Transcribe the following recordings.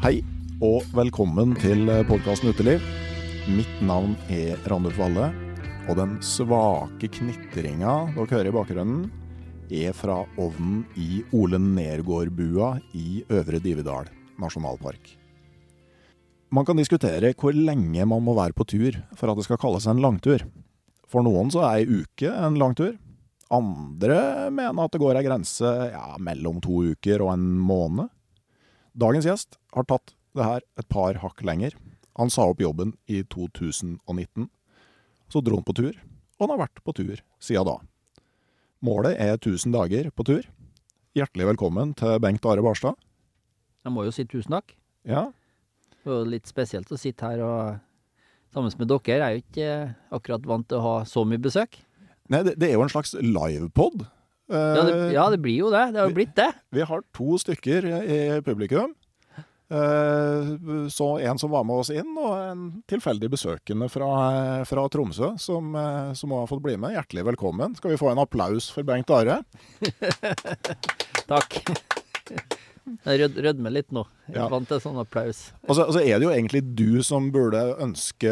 Hei og velkommen til podkasten Uteliv. Mitt navn er Randulf Valle, og den svake knitringa dere hører i bakgrunnen, er fra ovnen i Ole Nergård-bua i Øvre Dividal nasjonalpark. Man kan diskutere hvor lenge man må være på tur for at det skal kalles en langtur. For noen så er ei uke en langtur. Andre mener at det går ei grense ja, mellom to uker og en måned. Dagens gjest har tatt det her et par hakk lenger. Han sa opp jobben i 2019. Så dro han på tur, og han har vært på tur siden da. Målet er 1000 dager på tur. Hjertelig velkommen til Bengt Are Barstad. Jeg må jo si tusen takk. Ja, Det er jo litt spesielt å sitte her og sammen med dere. Jeg er jo ikke eh, akkurat vant til å ha så mye besøk. Nei, det, det er jo en slags livepod. Ja det, ja, det blir jo det. Det har jo blitt det. Vi har to stykker i publikum. Eh, Så en som var med oss inn, og en tilfeldig besøkende fra, fra Tromsø, som, eh, som har fått bli med. Hjertelig velkommen. Skal vi få en applaus for Bengt Are? Takk. Jeg rød, rødmer litt nå. Jeg Ja. vant til sånn applaus. Og så, og så er det jo egentlig du som burde ønske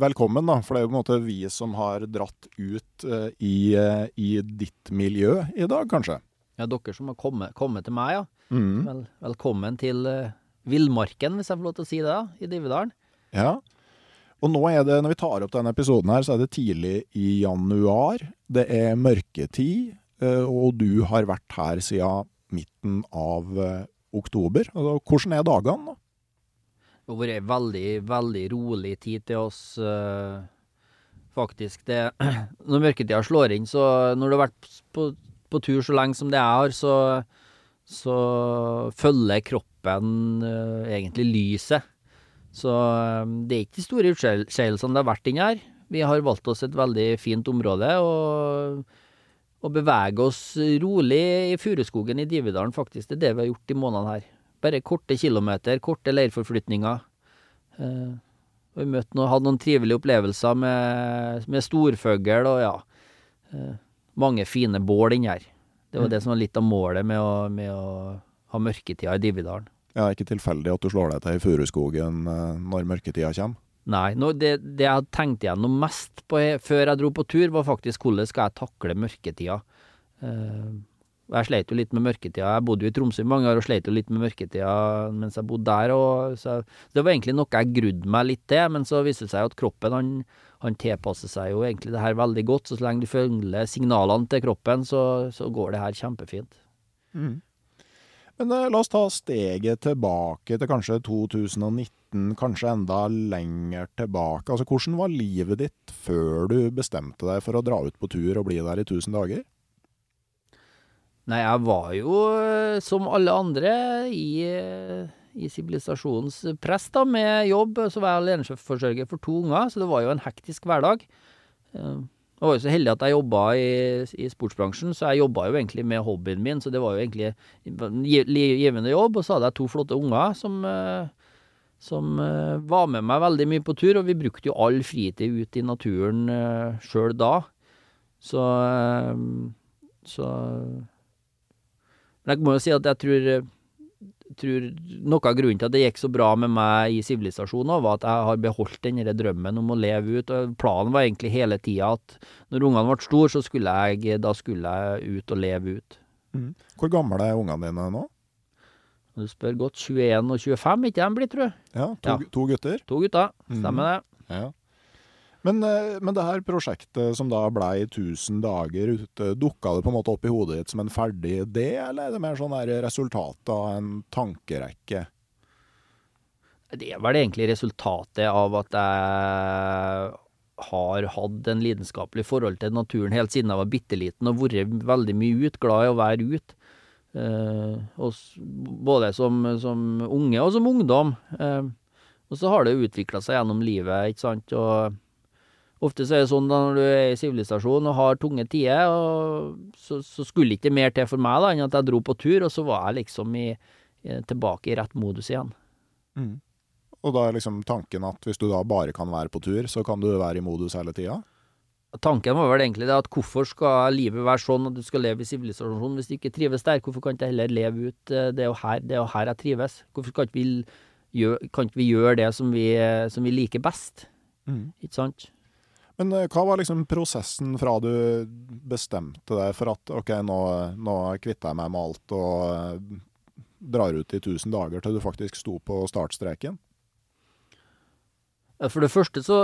velkommen, da. For det er jo på en måte vi som har dratt ut eh, i, eh, i ditt miljø i dag, kanskje. Ja, dere som har kommet, kommet til meg, ja. Mm. Vel, velkommen til uh, villmarken, hvis jeg får lov til å si det, da, i Dividalen. Ja. Og nå er det, når vi tar opp denne episoden her, så er det tidlig i januar. Det er mørketid, og du har vært her siden midten av eh, oktober. Altså, hvordan er dagene da? Det har vært ei veldig, veldig rolig tid til oss, eh, faktisk. Det, når mørketida slår inn, så når du har vært på, på tur så lenge som det jeg har, så, så følger kroppen eh, egentlig lyset. Så det er ikke de store utskeielsene det har vært inni her. Vi har valgt oss et veldig fint område og, og bevege oss rolig i furuskogen i Dividalen, faktisk. Det er det vi har gjort i månedene her. Bare korte kilometer, korte leirforflytninger. Eh, og vi møtte noe, hadde noen trivelige opplevelser med, med storfugl og ja, eh, mange fine bål inni her. Det var det som var litt av målet med å, med å ha mørketida i Dividalen. Ja, ikke tilfeldig at du slår deg til i furuskogen eh, når mørketida kommer. Nei, nå, det, det jeg hadde tenkt igjennom mest på, før jeg dro på tur, var faktisk hvordan skal jeg takle mørketida. Uh, Jeg sleit jo litt med mørketida. Jeg bodde jo i Tromsø i mange år og sleit jo litt med mørketida mens jeg bodde der. Og, så det var egentlig noe jeg grudde meg litt til, men så viste det seg at kroppen han, han tilpasser seg jo egentlig det her veldig godt. Så, så lenge du følger signalene til kroppen, så, så går det her kjempefint. Mm. Men eh, la oss ta steget tilbake til kanskje 2019, kanskje enda lenger tilbake. Altså, Hvordan var livet ditt før du bestemte deg for å dra ut på tur og bli der i 1000 dager? Nei, jeg var jo eh, som alle andre i, eh, i sivilisasjonens press, da, med jobb. Så var jeg aleneforsørger for to unger, så det var jo en hektisk hverdag. Eh, jeg var jo så heldig at jeg jobba i, i sportsbransjen, så jeg jobba jo egentlig med hobbyen min, så det var jo egentlig en givende jobb. Og så hadde jeg to flotte unger som, som var med meg veldig mye på tur, og vi brukte jo all fritid ut i naturen sjøl da. Så så men jeg må jo si at jeg tror, tror Noe av grunnen til at det gikk så bra med meg i sivilisasjonen, var at jeg har beholdt den drømmen om å leve ut. og Planen var egentlig hele tida at når ungene ble store, så skulle jeg, da skulle jeg ut og leve ut. Mm. Hvor gamle er ungene dine nå? Du spør godt. 21 og 25, ikke de blitt, tror jeg. Ja, to, ja. to gutter? To gutter, stemmer mm. det. Ja. Men, eh, men, det her prosjektet som da blei 1000 dager ute, dukka det på en måte opp i hodet ditt som en ferdig idé, eller er det mer sånn resultat av en tankerekke? Det er vel egentlig resultatet av at jeg har hatt en lidenskapelig forhold til naturen helt siden jeg var bitte liten og vært veldig mye ut, glad i å være ute. Uh, både som, som, unge og som ungdom. Uh, og så har det utvikla seg gjennom livet, ikke sant. Og Ofte så er det sånn da når du er i sivilisasjonen og har tunge tider, så, så, skulle ikke mer til for meg da enn at jeg dro på tur, og så var jeg liksom i, tilbake i rett modus igjen. Mm. Og da er liksom tanken at hvis du da bare kan være på tur, så kan du være i modus hele tida? Tanken var vel egentlig det at hvorfor skal livet være sånn at du skal leve i sivilisasjon hvis du ikke trives der? Hvorfor kan ikke jeg heller leve ut eh, det er jo her, det er jo her jeg trives? Hvorfor kan ikke vi kan ikke vi gjøre det som vi, som vi liker best? Mm. Ikke sant? Men eh, hva var liksom prosessen fra du bestemte deg for at OK, nå, nå kvitter jeg meg med alt og eh, drar ut i 1000 dager, til du faktisk sto på startstreken? For det første så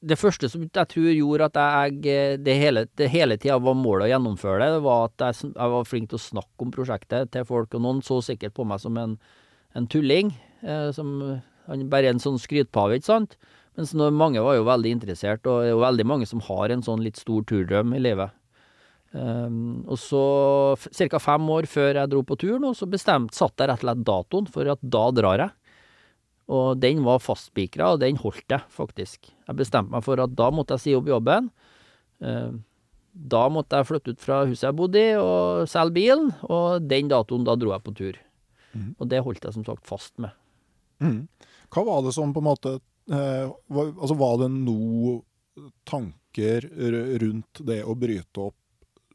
Det første som jeg tror gjorde at jeg det hele, det hele tida var målet å gjennomføre det, det var at jeg, jeg, var flink til å snakke om prosjektet til folk. Og noen så sikkert på meg som en, en tulling. Eh, som bare en sånn skrytpave, ikke sant. Mens mange var jo veldig interessert, og det er jo veldig mange som har en sånn litt stor turdrøm i livet. Um, og så, ca. fem år før jeg dro på tur nå, så bestemt, satt jeg rett og slett datoen for at da drar jeg. Og den var fastspikra, og den holdt jeg faktisk. Jeg bestemte meg for at da måtte jeg si opp jobben. Uh, da måtte jeg flytte ut fra huset jeg bodde i, og selge bilen, og den datoen, da dro jeg på tur. Mm. Og det holdt jeg som sagt fast med. Mm. Hva var det som på en måte Eh, var, altså var det noen tanker rundt det å bryte opp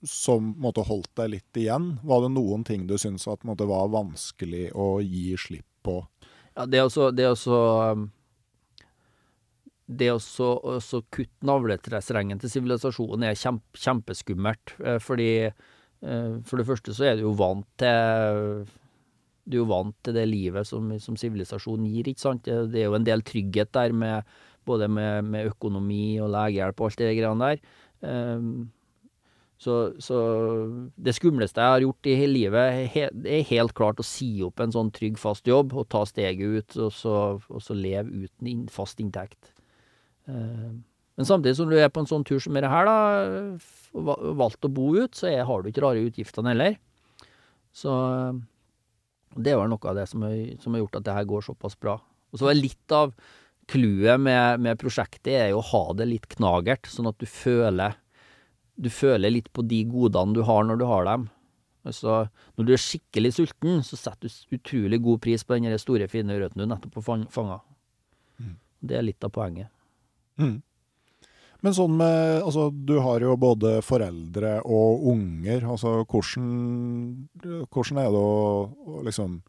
som måte, holdt deg litt igjen? Var det noen ting du syntes at var vanskelig å gi slipp på? Ja, det er også Det, også, um, det å kutte navletresstrengen til sivilisasjonen er kjempe, kjempeskummelt. Eh, fordi eh, For det første så er du jo vant til du er jo vant til det livet som sivilisasjonen gir, ikke sant. Det, er jo en del trygghet der med både med, med økonomi og legehjelp og alt det greiene der. Um, så, så, det skumleste jeg har gjort i hele livet, er helt klart å si opp en sånn trygg, fast jobb og ta steget ut, og så, og så leve uten fast inntekt. Uh, men samtidig som du er på en sånn tur som dette her, da, og valgt å bo ut, så har du ikke rare utgiftene heller. Så det var noe av det som har gjort at det her går såpass bra. Og så var litt av clouet med, med, prosjektet er jo å ha det litt knagert, sånn at du føler du føler litt på de godene du har når du har dem. Altså, når du er skikkelig sulten, så setter du utrolig god pris på den store, fine ørreten du nettopp har fanga. Mm. Det er litt av poenget. Mm. Men sånn med Altså, du har jo både foreldre og unger. Altså, hvordan, hvordan er det å, å liksom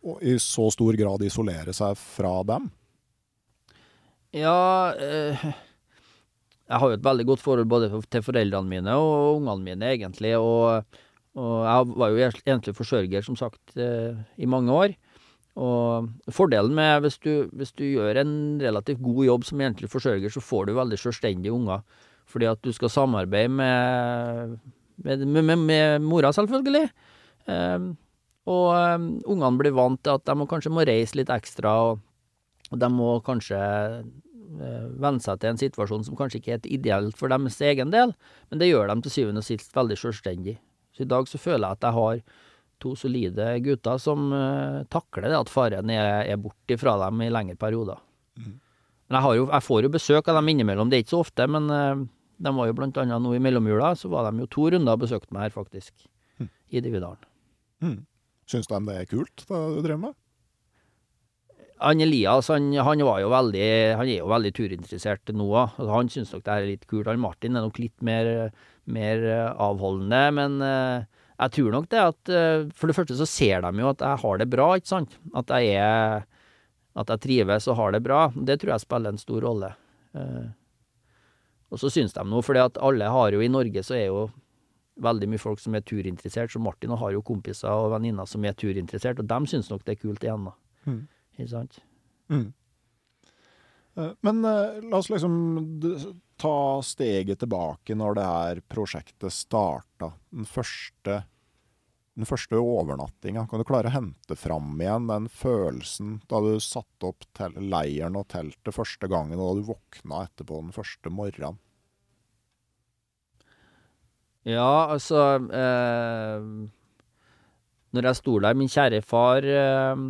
å, i så stor grad isolere seg fra dem? Ja eh, Jeg har jo et veldig godt forhold både til foreldrene mine og ungene mine, egentlig. Og, Og jeg var jo egentlig forsørger, som sagt, eh, i mange år. Og fordelen med hvis du, hvis du gjør en relativt god jobb som egentlig forsørger, så får du veldig selvstendige unger. Fordi at du skal samarbeide med, med, med, med, mora, selvfølgelig. Um, og um, ungene blir vant til at de må, kanskje må reise litt ekstra, og, de må kanskje venne seg til en situasjon som kanskje ikke er helt ideelt for deres egen del, men det gjør dem til syvende og sist veldig selvstendig. Så i dag så føler jeg at jeg har to solide gutter som uh, takler det at faren er, er borte fra dem i lengre perioder. Men jeg, har jo, jeg får jo besøk av dem innimellom, det er ikke så ofte, men uh, de var jo blant annet nå i mellomjula, så var de jo to runder og besøkte meg her, faktisk, i Dividalen. Mm. Syns de det er kult, det du driver med? Han Elias han, han, var jo veldig, han er jo veldig turinteressert nå òg. Altså, han syns nok det er litt kult. Han Martin er nok litt mer, mer eh, avholdende, men eh, jeg tror nok det at eh, For det første så ser de jo at jeg har det bra, ikke sant. At jeg er At jeg trives og har det bra. Det tror jeg spiller en stor rolle. Og så syns de noe, at alle har jo I Norge så er jo veldig mye folk som er turinteressert, så Martin har jo kompiser og venninner som er turinteressert, og dem syns nok det er kult igjen, da. Mm. Ikke sant? Mm. Eh, Men eh, la oss liksom ta steget tilbake når det her prosjektet starta. Den første, den første overnattinga. Kan du klare å hente fram igjen den følelsen da du satte opp tel leiren og teltet første gangen, og da du våkna etterpå den første morgenen? Ja, altså eh, Når jeg sto der, min kjære far eh,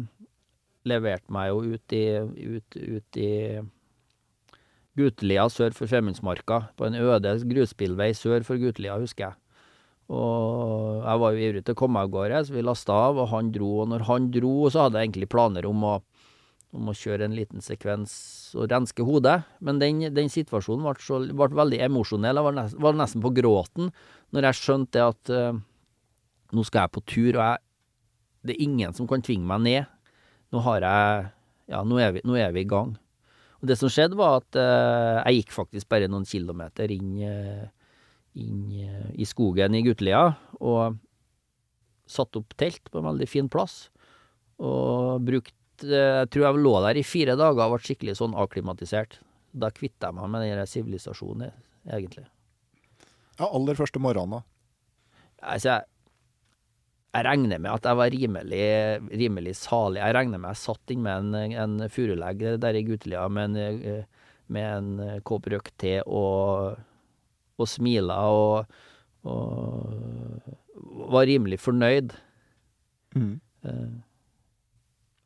leverte meg jo ut i, ut, ut i Gutelia sør for Femundsmarka, på en øde grusbilvei sør for Gutelia, husker jeg. Og jeg var jo ivrig til å komme av gårde, så vi lasta av, og han dro. Og når han dro, så hadde jeg egentlig planer om å, om å kjøre en liten sekvens og renske hodet. Men den, den situasjonen ble, så, ble veldig emosjonell. Jeg var, nesten, var nesten på gråten når jeg skjønte at uh, nå skal jeg på tur, og jeg, det er ingen som kan tvinge meg ned. Nå har jeg Ja, nå er vi, nå er vi i gang. Og det som skjedde, var at eh, jeg gikk faktisk bare noen kilometer inn, eh, inn eh, i skogen i Gutelia, og satte opp telt på en veldig fin plass. Og brukte Jeg tror jeg lå der i fire dager og ble skikkelig sånn akklimatisert. Da kvitta jeg meg med den sivilisasjonen, egentlig. Ja, aller første morgenen, da. Altså, jeg, jeg regner med at jeg var rimelig, rimelig salig. Jeg regner med jeg satt inn med en, en furulegg der i Gutelia med en, eh, med en eh, kopp røkt te og, og smila og, og var rimelig fornøyd. Eh,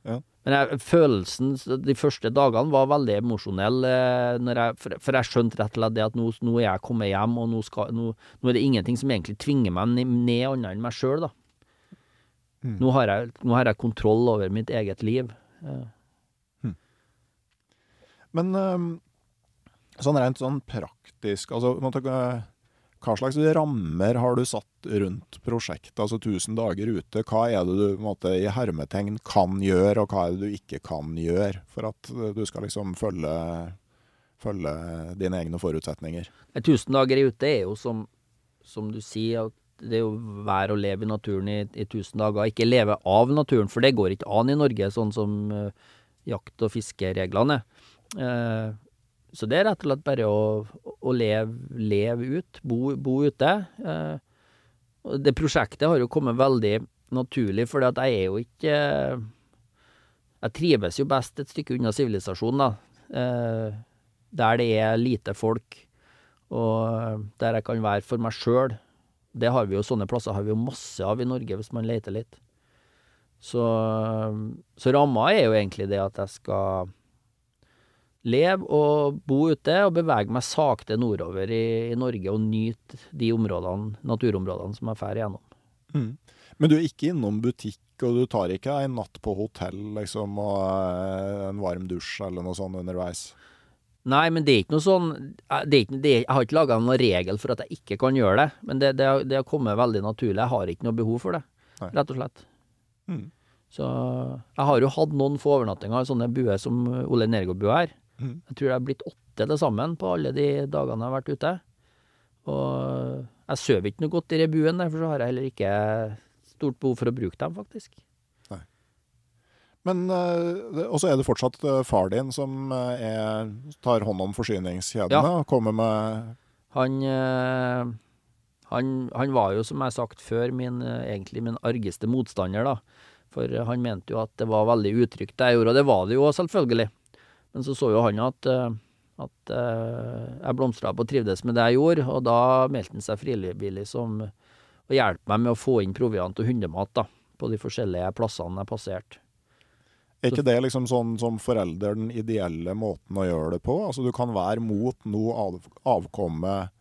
Ja. Men jeg, følelsen de første dagene var veldig emosjonell, når jeg, for, for jeg skjønte rett og slett det at nå, nå er jeg kommet hjem, og nå, skal, nå, nå er det ingenting som egentlig tvinger meg ned, ned annet enn meg sjøl, da. Mm. Nå, har jeg, nå har jeg kontroll over mitt eget liv. Eh, Men um, sånn rent sånn praktisk, altså hva slags rammer har du satt rundt prosjektet, altså 1000 dager ute? Hva er det du måte, i hermetegn kan gjøre, og hva er det du ikke kan gjøre, for at øh, du skal liksom følge, følge dine egne forutsetninger? Eh, 1000 dager ute er jo som, som du sier, det er jo være og leve i naturen i, i tusen dager. Ikke leve av naturen, for det går ikke an i Norge, sånn som uh, jakt- og fiskereglene er. Uh, så det er rett og slett bare å, å leve, leve ut, bo, bo ute. Uh, det prosjektet har jo kommet veldig naturlig, for jeg er jo ikke Jeg trives jo best et stykke unna sivilisasjonen, da. Eh, der det er lite folk, og der jeg kan være for meg sjøl. Det har vi jo, Sånne plasser har vi jo masse av i Norge, hvis man leter litt. Så, så ramma er jo egentlig det at jeg skal leve og bo ute og bevege meg sakte nordover i, i Norge og nyte de områdene, naturområdene som jeg drar gjennom. Men du er ikke innom butikk, og du tar ikke en natt på hotell liksom, og øh, en varm dusj eller noe sånt underveis? Nei, men det er ikke noe sånn er ikke, det er, jeg har ikke laga noen regel for at jeg ikke kan gjøre det, men det, det, det har kommet veldig naturlig. Jeg har ikke noe behov for det, Nei. rett og slett. Mm. Så jeg har jo hatt noen få overnattinger i sånne buer som Ole Nergård-bua her. Mm. Jeg tror det er blitt åtte til sammen på alle de dagene jeg har vært ute. Og jeg sover ikke noe godt i rebuen, derfor så har jeg heller ikke stort behov for å bruke dem, faktisk. Men eh, Og så er det fortsatt eh, far din som eh, er, tar hånd om forsyningskjedene? Og Kommer med Han, han, han var jo, som jeg har sagt før, min, egentlig min argeste motstander, da. For han mente jo at det var veldig utrygt det jeg gjorde, og det var det jo selvfølgelig. Men så så jo han at, at jeg blomstra opp og trivdes med det jeg gjorde, og da meldte han seg frivillig som å hjelpe meg med å få inn proviant og hundemat da, på de forskjellige plassene jeg passerte. Er ikke det liksom sånn som forelder den ideelle måten å gjøre det på? Altså Du kan være mot noe av, avkommet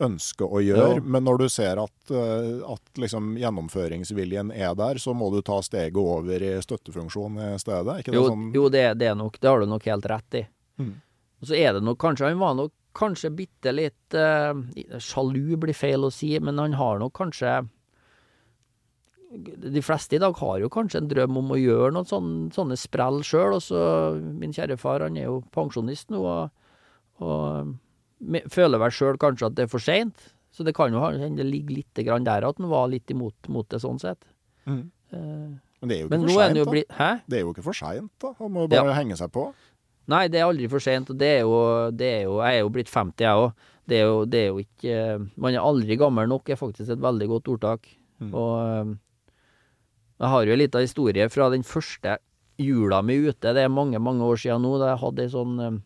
ønsker å gjøre, Ja. men når du ser at, eh, at liksom gjennomføringsviljen er der, så må du ta steget over i støttefunksjon i stedet? Ikke ikke det sånn jo det, det er nok, det har du nok helt rett i. Mm. Så er det nok kanskje, han var nok kanskje bitte litt uh, Sjalu blir feil å si, men han har nok kanskje De fleste i dag har jo kanskje en drøm om å gjøre noen sånne, sånne sprell sjøl. Min kjære far, han er jo pensjonist nå, og, og me- føler vel sjøl kanskje at det er for seint. Så det kan jo hende det ligger litt grann der at han var litt imot mot det sånn sett. Mm. Eh, Men det er jo ikke for seint, da. blitt Det er jo ikke for seint, da. Han må bare bare henge seg på. Nei, det er aldri for sent, og det er jo, det er jo Jeg er jo blitt 50, jeg òg. Det, er jo- det er jo ikke Man er aldri gammel nok, er faktisk et veldig godt ordtak. Mm. Og eh, jeg har jo en liten historie fra den første jula mi ute. Det er mange, mange år siden nå. Da jeg hadde ei sånn eh,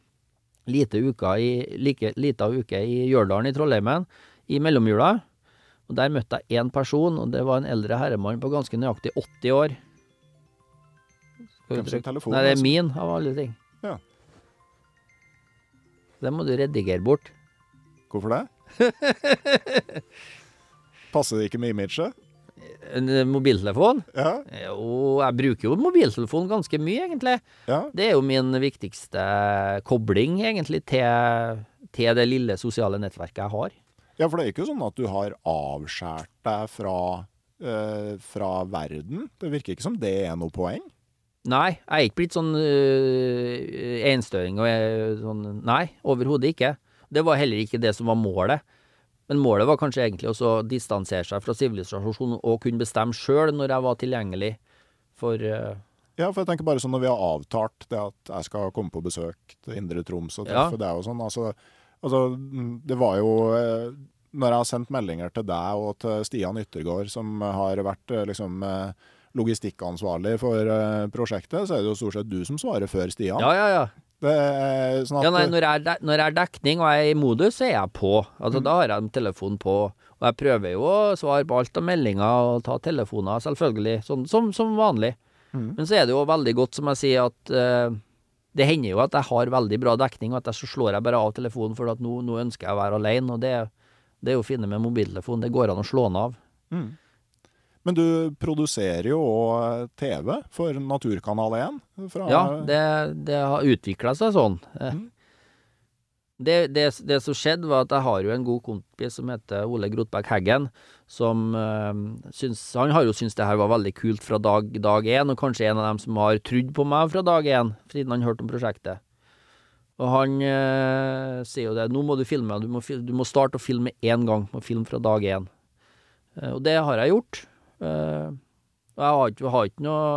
lite uka i, like, lita uke i Ljørdalen i Trollheimen i mellomjula. Og der møtte jeg én person, og det var en eldre herremann på ganske nøyaktig 80 år. Hvem sin telefon, Nei, det er altså? min, av alle ting. Ja. Det må du redigere bort. Hvorfor det? Passer det ikke med imaget? En eh, mobiltelefon? Ja. Jo, jeg bruker jo mobiltelefon ganske mye, egentlig. ja. Det er jo min viktigste kobling, egentlig, til, til det lille sosiale nettverket jeg har. Ja, for det er ikke sånn at du har avskåret deg fra, øh, fra verden. Det virker ikke som det er noe poeng. Nei, jeg er ikke blitt sånn øh, enstøing og jeg, sånn Nei, overhodet ikke. Det var heller ikke det som var målet. Men målet var kanskje egentlig også å distansere seg fra sivilisasjonen og kunne bestemme sjøl når jeg var tilgjengelig for uh... Ja, for jeg tenker bare sånn når vi har avtalt det at jeg skal komme på besøk til Indre Troms og Ja. treffe deg og sånn, altså, altså mm, det var jo eh, Når jeg har sendt meldinger til deg og til Stian Yttergård, som har vært eh, liksom logistikkansvarlig for eh, prosjektet, så er det jo stort sett du som svarer før Stian. Ja, ja, ja. Det er sånn Ja, nei, når jeg, er når jeg er dekning og jeg er i modus, så er jeg på. Altså, Da har jeg telefonen på. Og jeg prøver jo å svare på alt av meldinger og ta telefoner, selvfølgelig, sånn, som, som vanlig. Mm. Men så er det jo veldig godt, som jeg sier, at eh, det hender jo at jeg har veldig bra dekning, og at jeg så slår jeg bare av telefonen for at nå, nå ønsker jeg å være alene. Og det, det er jo fine med mobiltelefon. Det går an å slå den av. Mm. Men du produserer jo òg TV for Naturkanal 1. Fra, Ja, det, det har utvikla seg sånn. Eh, Mhm. Det, det, det som skjedde, var at jeg har jo en god kompis som heter Ole Grotberg Heggen, som øh, syns Han har jo syntes det her var veldig kult fra dag, dag én, og kanskje en av dem som har trodd på meg fra dag én, siden han hørte om prosjektet. Og han øh, sier jo det, nå må du filme, du må, du må starte å filme én gang, må filme fra dag én. Og det har jeg gjort. Eh, og jeg har ikke, har ikke noe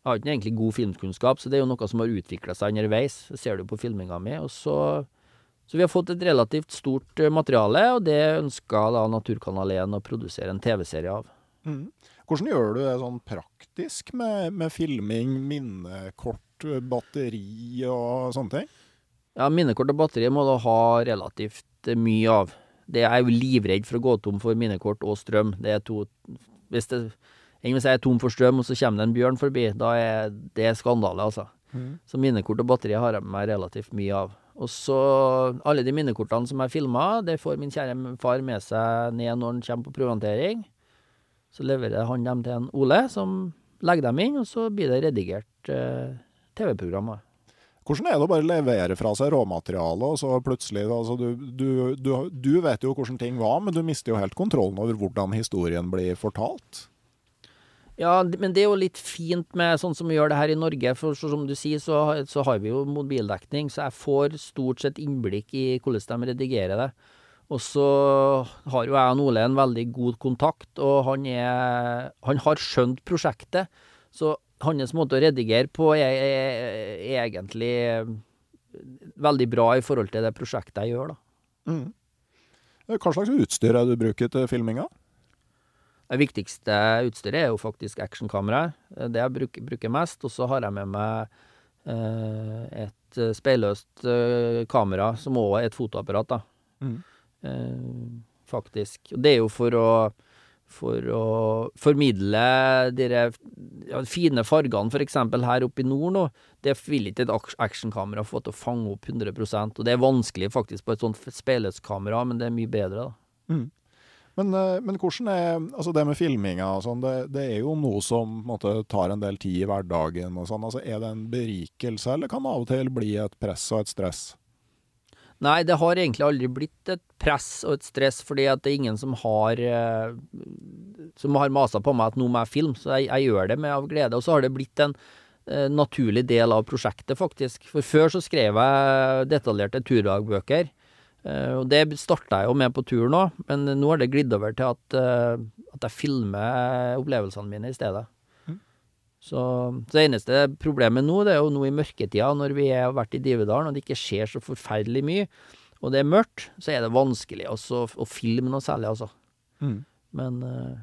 jeg har ikke noe egentlig god filmkunnskap, så det er jo noe som har utvikla seg underveis. Det ser du på filminga mi. Og så, så vi har fått et relativt stort eh, materiale, og det ønska da Naturkanal 1 å produsere en TV-serie av. Mm. Hvordan gjør du det sånn praktisk med, med filming, minnekort, batteri og sånne ting? Ja, minnekort og batteri må du ha relativt eh, mye av. Det er jeg jo livredd for å gå tom for minnekort og strøm. Det er to Hvis det hvis jeg er tom for strøm, og så kommer det en bjørn forbi. Da er det skandale, altså. Så minnekort og batteri har jeg med meg relativt mye av. Og så alle de minnekortene som jeg filma, det får min kjære far med seg ned når han kommer på proviantering. Så leverer han dem til en Ole, som legger dem inn, og så blir det redigert eh, TV-program. Da. Hvordan er det å bare levere fra seg råmateriale, og så plutselig altså, du, du, du, du vet jo hvordan ting var, men du mister jo helt kontrollen over hvordan historien blir fortalt. Ja, men det er jo litt fint med sånn som vi gjør det her i Norge, for som du sier, så, så har vi jo mobildekning, så jeg får stort sett innblikk i hvordan de redigerer det. Og så har jo jeg og Ole en veldig god kontakt, og han er Han har skjønt prosjektet. Så hans måte å redigere på er, er, er egentlig veldig bra i forhold til det prosjektet jeg gjør, da. Mm. Hva slags utstyr er det du bruker til filminga? Det viktigste utstyret er jo faktisk actionkameraet. Det jeg bruker, bruker mest. Og så har jeg med meg eh, et speilløst eh, kamera, som òg er et fotoapparat, da. Mm. Eh, faktisk. Og det er jo for å for å formidle de ja, fine fargene, f.eks. her oppe i nord nå. Det vil ikke et actionkamera få til å fange opp 100% Og det er vanskelig faktisk på et sånt speilløst-kamera, men det er mye bedre, da. Mm. Men, eh, men, hvordan er altså det med filminga og sånn, det, det, er jo noe som måte, tar en del tid i hverdagen og sånn. Altså, er det en berikelse, eller kan det av og til bli et press og et stress? Nei, det har egentlig aldri blitt et press og et stress, fordi at det er ingen som har uh, Som har masa på meg at nå må jeg filme, så jeg, jeg, gjør det med av glede. Og så har det blitt en uh, naturlig del av prosjektet, faktisk. For før så skrev jeg detaljerte turdagbøker. Uh, og det starta jeg jo med på tur nå, men nå har det glidd over til at, at jeg filmer opplevelsene mine i stedet. Så, så, det eneste problemet nå, det er jo nå i mørketida, når vi har vært i Divedalen og det ikke skjer så forferdelig mye, og det er mørkt, så er det vanskelig også, å filme noe særlig, altså. Mm. Men, uh,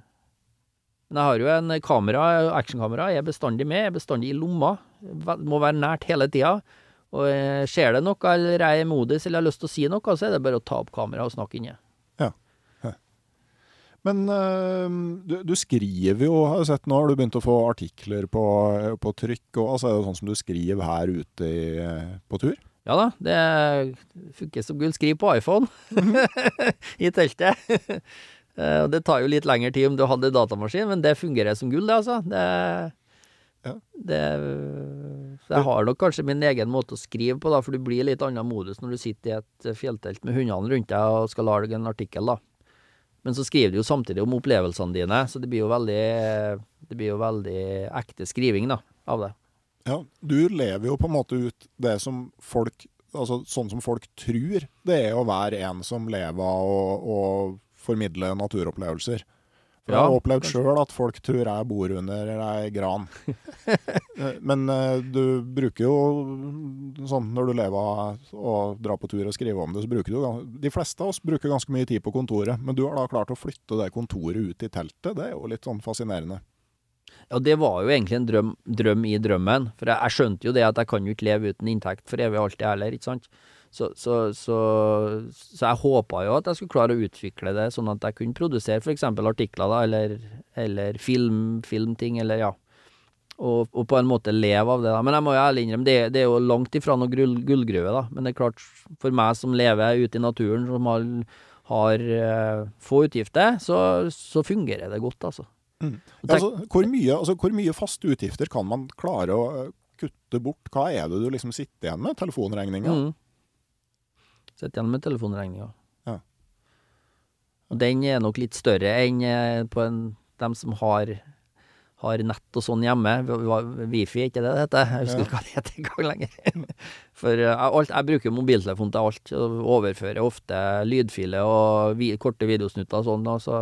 men jeg har jo en kamera, actionkamera, jeg er bestandig med, jeg er bestandig i lomma. Må være nært hele tida. Og skjer det noe, eller jeg er modus eller har lyst til å si noe, så er det bare å ta opp kameraet og snakke inni. Men uh, du, du, skriver jo, har jeg sett nå, har du begynt å få artikler på, på trykk. Og, altså, er det sånn som du skriver her ute i, på tur? Ja da, det funker som gull. Skriv på iPhone i teltet. det tar jo litt lengre tid om du hadde datamaskin, men det fungerer som gull, det, altså. Det, ja. det jeg har nok kanskje min egen måte å skrive på, da, for du blir litt annen modus når du sitter i et fjelltelt med hundene rundt deg og skal lage en artikkel, da. Men så skriver du jo samtidig om opplevelsene dine, så det blir jo veldig, blir jo veldig ekte skriving da, av det. Ja, du lever jo på en måte ut det som folk Altså sånn som folk tror det er å være en som lever av å formidle naturopplevelser. For ja, jeg har opplevd sjøl at folk tror jeg bor under ei gran. Eh, men uh, du bruker jo sånn når du lever og drar på tur og skriver om det, så bruker du De fleste av oss bruker ganske mye tid på kontoret, men du har da klart å flytte det kontoret ut i teltet. Det er jo litt sånn fascinerende. Ja, det var jo egentlig en drøm, drøm i drømmen. For jeg, jeg, skjønte jo det at jeg kan jo ikke leve uten inntekt for evig alltid heller, ikke sant. Så, så, så, så, jeg håpa jo at jeg skulle klare å utvikle det sånn at jeg kunne produsere f.eks. artikler, da, eller, eller film, filmting, eller ja. Og, og, på en måte leve av det. da. Men jeg må jo ærlig innrømme, det, det, er jo langt ifra noe gull, gullgruve, da. Men det er klart, for meg som lever ute i naturen, som har, har uh, få utgifter, så, så, fungerer det godt, altså. Mm. altså, hvor, mye, altså, hvor mye faste utgifter kan man klare å eh, kutte bort? Hva er det du liksom sitter igjen med? Telefonregninga? Mm. Sitter igjen med telefonregninga. Ja. Og den er nok litt større enn eh, på en, dem som har, har nett og sånn hjemme. Wifi, ikke det det heter? Jeg husker ikke hva det heter engang lenger. For jeg, alt, jeg bruker mobiltelefon til alt. Og overfører ofte lydfiler og vi, korte videosnutter og sånn. Og så,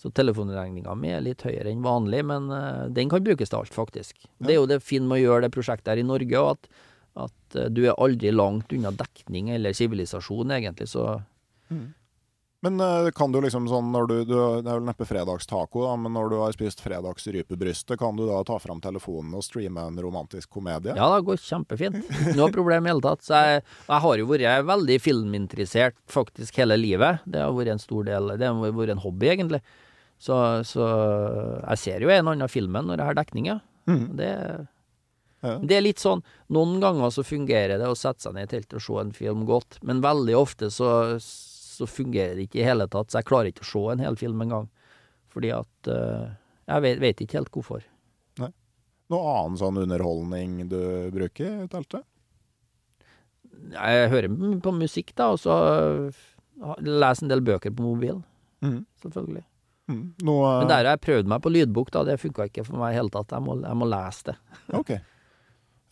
så telefonregninga mi er litt høyere enn vanlig, men uh, den kan brukes til alt, faktisk. Ja. Det er jo det fine med å gjøre det prosjektet her i Norge, og at at uh, du er aldri langt unna dekning eller sivilisasjon, egentlig, så mm. Men uh, kan du liksom sånn når du, du Det er vel neppe fredagstaco, da, men når du har spist fredagsrypebrystet, kan du da ta fram telefonen og streame en romantisk komedie? Ja, det går kjempefint. Noe problem i hele tatt. Så jeg, jeg, har jo vært veldig filminteressert faktisk hele livet. Det har vært en stor del Det har vært en hobby, egentlig. Så, så jeg ser jo en og annen filmen når jeg har dekning, ja. Mm. Det ja. Det er litt sånn Noen ganger så fungerer det å sette seg ned i teltet og se en film godt, men veldig ofte så, så, fungerer det ikke i hele tatt. Så jeg klarer ikke å se en hel film engang. Fordi at uh, Jeg vet, vet, ikke helt hvorfor. Nei. Noe annen sånn underholdning du bruker i teltet? Jeg hører på musikk, da, og så leser en del bøker på mobil. Mm. Selvfølgelig. Mm. Noe, Men der har jeg prøvd meg på lydbok, da. Det funka ikke for meg i hele tatt. Jeg må, jeg må lese det. ok.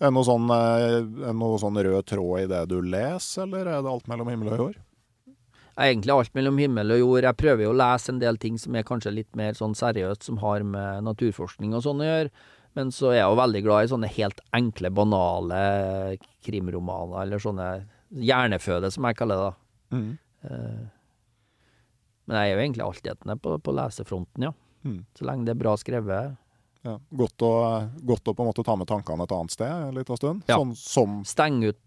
Er det noe sånn, eh, noe sånn rød tråd i det du leser, eller er det alt mellom himmel og jord? egentlig alt mellom himmel og jord. Jeg prøver jo å lese en del ting som er kanskje litt mer sånn seriøst, som har med naturforskning og sånn å gjøre. Men så er jeg jo veldig glad i sånne helt enkle, banale krimromaner, eller sånne hjerneføde, som jeg kaller det. Mm. Eh, Men jeg er jo egentlig altetende på, på lesefronten, ja. Mm. Så lenge det er bra skrevet. Ja. Godt, å, godt å på en måte ta med tankene et annet sted en liten stund. Ja. Sånn som Stenge ut,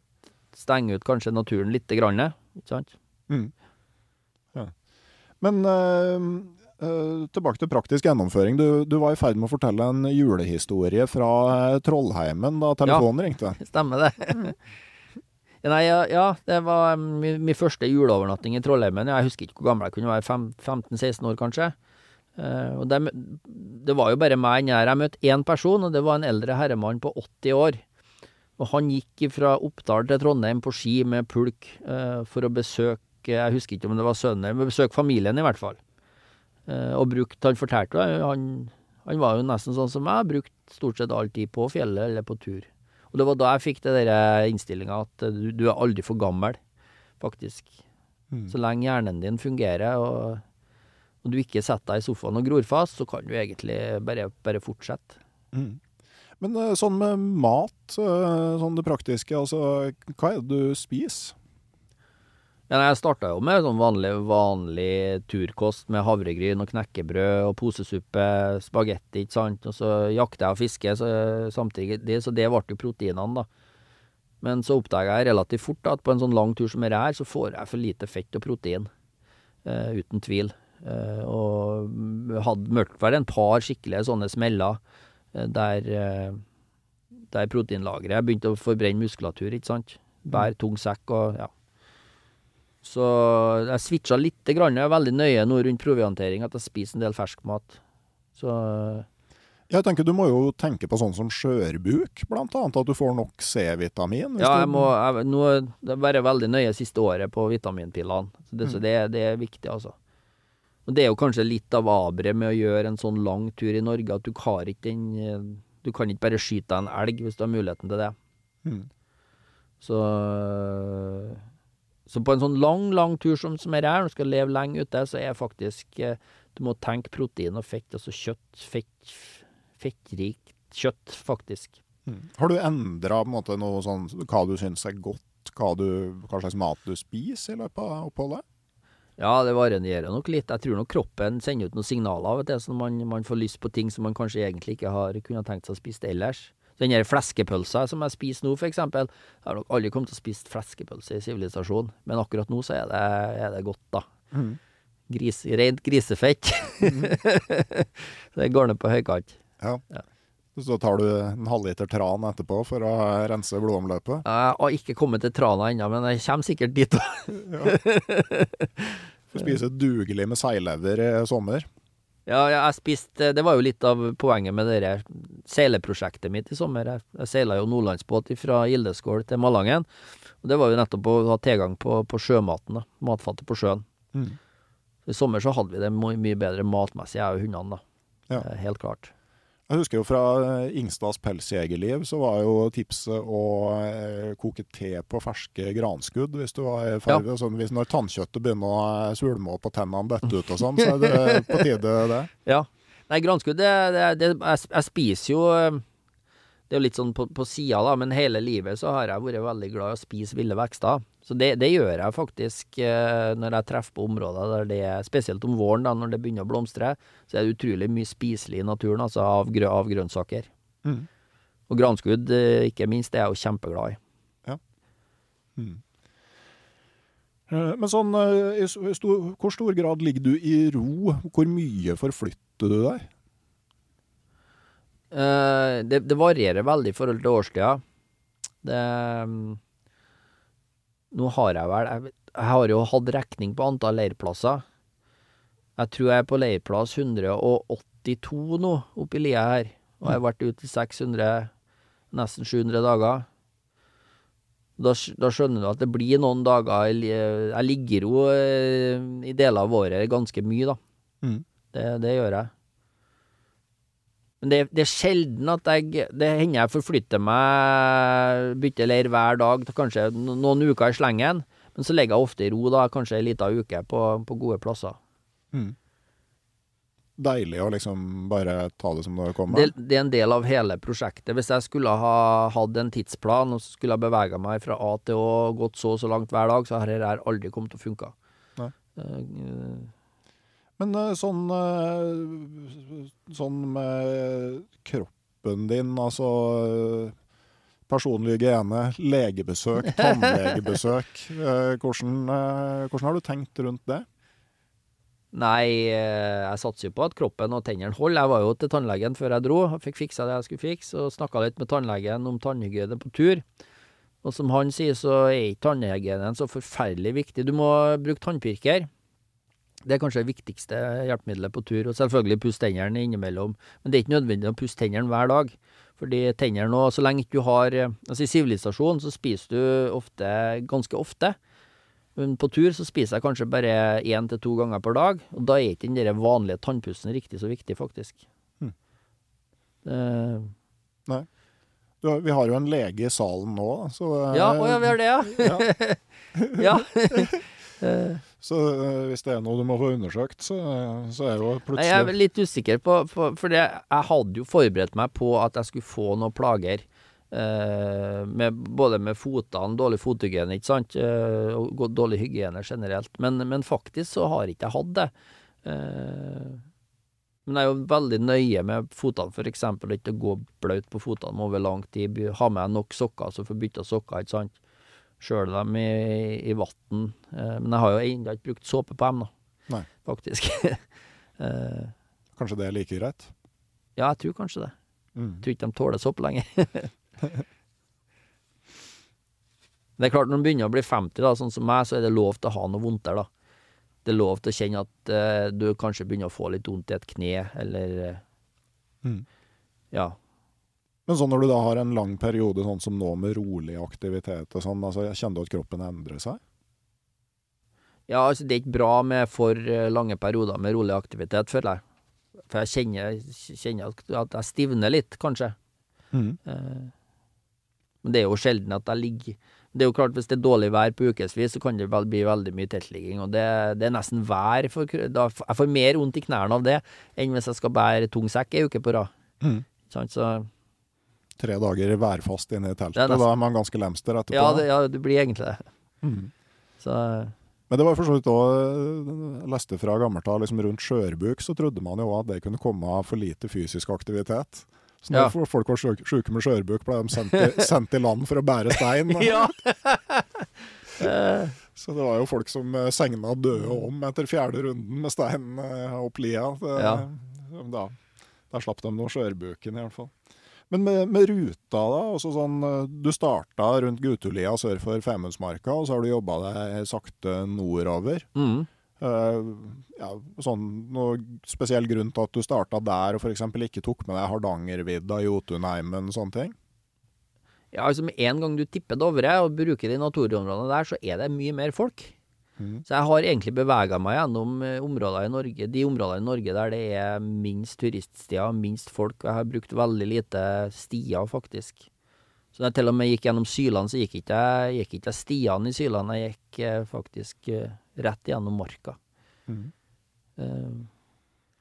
steng ut kanskje naturen lite grann, ikke sant? mm. ja. Men øh, øh, tilbake til praktisk gjennomføring. Du, du var i ferd med å fortelle en julehistorie fra eh, Trollheimen da telefonen ringte. Stemmer det. Ja, Nei, ja, ja, det var min, min første juleovernatting i Trollheimen. Jeg husker ikke hvor gammel jeg kunne være, 15-16 år kanskje. Eh, og det, det var jo bare meg nær. Jeg møtte én person, og det var en eldre herremann på 80 år. Og han gikk fra Oppdal til Trondheim på ski med pulk uh, for å besøke Jeg husker ikke om det var sønnen, men besøke familien i hvert fall. Uh, og brukt, Han fortalte han, han var jo nesten sånn som meg, brukt stort sett all tid på fjellet eller på tur. Og det var da jeg fikk det der innstillinga at du, du er aldri for gammel, faktisk. Mm. Så lenge hjernen din fungerer, og, og du ikke setter deg i sofaen og gror fast, så kan du egentlig bare, bare fortsette. Mm. Men eh, sånn med mat, eh, sånn det praktiske, altså hva er det du spiser? Ja, jeg starta jo med sånn vanlig, vanlig turkost med havregryn og knekkebrød og posesuppe, spagetti, ikke sant. Og så jakter jeg og fisker så, samtidig, det, så det ble jo proteinene, da. Men så oppdaga jeg relativt fort da, at på en sånn lang tur som dette her, så får jeg for lite fett og protein. Eh, uten tvil. Eh, og mm, hadde mørkt vel en par skikkelige sånne smeller eh, der, eh, der proteinlageret begynte å forbrenne muskulatur, ikke sant. Bær tung sekk og ja. Så jeg switcha lite grann. Jeg er veldig nøye nå rundt proviantering, at jeg spiser en del ferskmat. Så Jeg tenker Du må jo tenke på sånn som skjørbuk, blant annet. At du får nok C-vitamin. ja, jeg må jeg, Nå er bare veldig nøye siste året på vitaminpillene. Så det, så Mm. det, det er viktig, altså. Og det er jo kanskje litt av aberet med å gjøre en sånn lang tur i Norge, at du har ikke den eh, Du kan ikke bare skyte deg en elg hvis du har muligheten til det. Mm. Så Så på en sånn lang, lang tur som, som er her, når du skal leve lenge ute, så er faktisk eh, Du må tenke protein og fett, altså kjøtt, fett, fettrikt kjøtt, faktisk. Mm. Har du endra noe sånn hva du syns er godt, hva, du, hva slags mat du spiser i løpet av oppholdet? Ja, det varierer nok litt. Jeg tror nok kroppen sender ut noen signaler vet du, så man, man får lyst på ting som man kanskje egentlig ikke har kunnet tenkt seg å spise ellers. Den her fleskepølsa som jeg spiser nå, for eksempel. Jeg har nok aldri kommet til å spise fleskepølse i sivilisasjon, men akkurat nå så er det, er det godt, da. Mm. Gris, rent grisefett. så det går ned på høykant. Ja. Ja. Så tar du en halvliter tran etterpå for å rense blodomløpet? Jeg har ikke kommet til Trana ennå, men jeg kommer sikkert dit. Du spise dugelig med seilever i sommer? Ja, jeg spiste Det var jo litt av poenget med det seileprosjektet mitt i sommer. Jeg, jeg seila jo nordlandsbåt fra Gildeskål til Malangen. Og det var jo nettopp å ha tilgang på, på sjømaten, da. Matfatet på sjøen. Mm. I sommer så hadde vi det mye, mye bedre matmessig, jeg og hundene, da. Ja. Eh, Helt klart. Jeg husker jo fra eh, Ingstads pelsjegerliv, så var jo tipset å eh, koke te på ferske granskudd hvis du var i ferd sånn, hvis Når tannkjøttet begynner å eh, svulme opp og tennene detter ut og sånn, så er det på tide, det. Ja. Nei, granskudd, det, det, det jeg, jeg spiser jo Det er jo litt sånn på, på sida, da, men hele livet så har jeg vært veldig glad i å spise ville vekster. Så det, det gjør jeg faktisk eh, når jeg treffer på områder der det er Spesielt om våren, da, når det begynner å blomstre, så er det utrolig mye spiselig i naturen, altså av, grø, av grønnsaker. Mm. Og granskudd, eh, ikke minst, det er jeg jo kjempeglad i. Mm. Eh, Men sånn, i stor, hvor stor grad ligger du i ro? Hvor mye forflytter du deg? Eh, det, det varierer veldig i forhold til årstida. Det Nå har jeg vel jeg, jeg har jo hatt rekning på antall leirplasser. Jeg tror jeg er på leirplass 182 nå, oppi lia her. Og jeg har vært ute i 600, nesten 700 dager. Da, da skjønner du at det blir noen dager Jeg ligger jo eh, i deler av året ganske mye, da. Mm. Det, det gjør jeg. Men det, det er sjelden at jeg Det hender jeg forflytter meg, bytter leir hver dag, kanskje noen uker i slengen. Men så ligger jeg ofte i ro, da, kanskje ei lita uke på, på gode plasser. Mm. Deilig å liksom bare ta det som det kommer. Det, det er en del av hele prosjektet. Hvis jeg skulle ha hatt en tidsplan, og så skulle jeg bevega meg fra A til Å, gått så og så langt hver dag, så har dette aldri kommet til å funke. Nei. Uh, Men eh, sånn eh, Sånn med kroppen din, altså eh, Personlig hygiene, legebesøk, tannlegebesøk. Hvordan, hvordan har du tenkt rundt det? Nei, jeg satser jo på at kroppen og tennene holder. Jeg var jo til tannlegen før jeg dro, og fikk fiksa det jeg skulle fikse, og snakka litt med tannlegen om tannhygiene på tur. Og som han sier, så er ikke tannhygienen så forferdelig viktig. Du må bruke tannpirker. Det er kanskje det viktigste hjelpemiddelet på tur, og selvfølgelig pusse tennene innimellom. Men det er ikke nødvendig å pusse tennene hver dag. Fordi tennene nå, så lenge ikke du har eh, Altså i sivilisasjonen så spiser du ofte, ganske ofte. Men på tur så spiser jeg kanskje bare én til to ganger per dag, og da er ikke den der vanlige tannpussen riktig så viktig, faktisk. Hm. Nei. Du, vi har jo en lege i salen nå, så ja, å ja, vi har det, ja. ja. Eh, Så eh, hvis det er noe du må få undersøkt, så, så er jo Nei, plutselig jeg er litt usikker på For, for det, jeg hadde jo forberedt meg på at jeg skulle få noen plager. eh, med, både med fotene, dårlig fothygiene, ikke sant, eh, og dårlig hygiene generelt. Men, men faktisk så har ikke jeg hatt det. Eh, men jeg er jo veldig nøye med fotene, eksempel ikke å gå bløt på fotene over lang tid. Ha med nok sokker, så får bytta sokker, ikke sant. Kjøle dem i, i vann. Eh, men jeg har jo ennå ikke brukt såpe på dem, da. Nei. Faktisk. uh, Kanskje det er like greit? ja, jeg tror kanskje det. Mm. Jeg tror ikke de tåler såpe lenger. det er klart, når de begynner å bli 50, da, sånn som meg, så er det lov til å ha noe vondt der, da. Det er lov til å kjenne at uh, du kanskje begynner å få litt vondt i et kne, eller uh, Mm. Ja. Men sånn når du da har en lang periode sånn som nå med rolig aktivitet og sånn, altså kjenner du at kroppen endrer seg? Ja, altså, det er ikke bra med for eh, lange perioder med rolig aktivitet, føler jeg. For jeg kjenner, kjenner at, at jeg stivner litt, kanskje. Mm. Eh, Men det er jo sjelden at jeg ligger Det er jo klart, hvis det er dårlig vær på ukevis, så kan det vel bli veldig mye teltligging. Og det, det er nesten vær for da, Jeg får mer vondt i knærne av det enn hvis jeg skal bære tung sekk ei uke på rad. Mm. Sånn. Så Tre dager værfast inne i teltet, nesten- da er man ganske lemster etterpå. ja, det, ja, det blir egentlig det. Mm. Så Men det var for så vidt òg leste fra gammelt av liksom rundt skjørbuk, så trodde man jo at det kunne komme av for lite fysisk aktivitet. Så når Ja. folk var sjuke med skjørbuk, ble de sendt i, sendt i land for å bære stein. Eh, Så det var jo folk som eh, segna døde om etter fjerde runden med stein eh, opp lia. Det, Ja. Da, da slapp de noe skjørbuken, i hvert fall. Men med, med ruta, da. Også sånn, eh, du starta rundt Gutulia sør for Femundsmarka, og så har du jobba deg sakte nordover. mm. Uh, ja, sånn, noe spesiell grunn til at du starta der, og f.eks. ikke tok med deg Hardangervidda, Jotunheimen, sånne ting? Ja, altså med en gang du tipper Dovre og bruker de naturområdene der, så er det mye mer folk. Mhm. Så jeg har egentlig bevega meg gjennom eh, områder i Norge, de områdene i Norge der det er minst turiststier, minst folk. Og jeg har brukt veldig lite stier, faktisk. Så når jeg til og med gikk gjennom Sylene, så gikk ikke jeg gikk ikke jeg stiene i Sylene. Jeg gikk eh, faktisk eh, rett gjennom marka. Mm. Uh,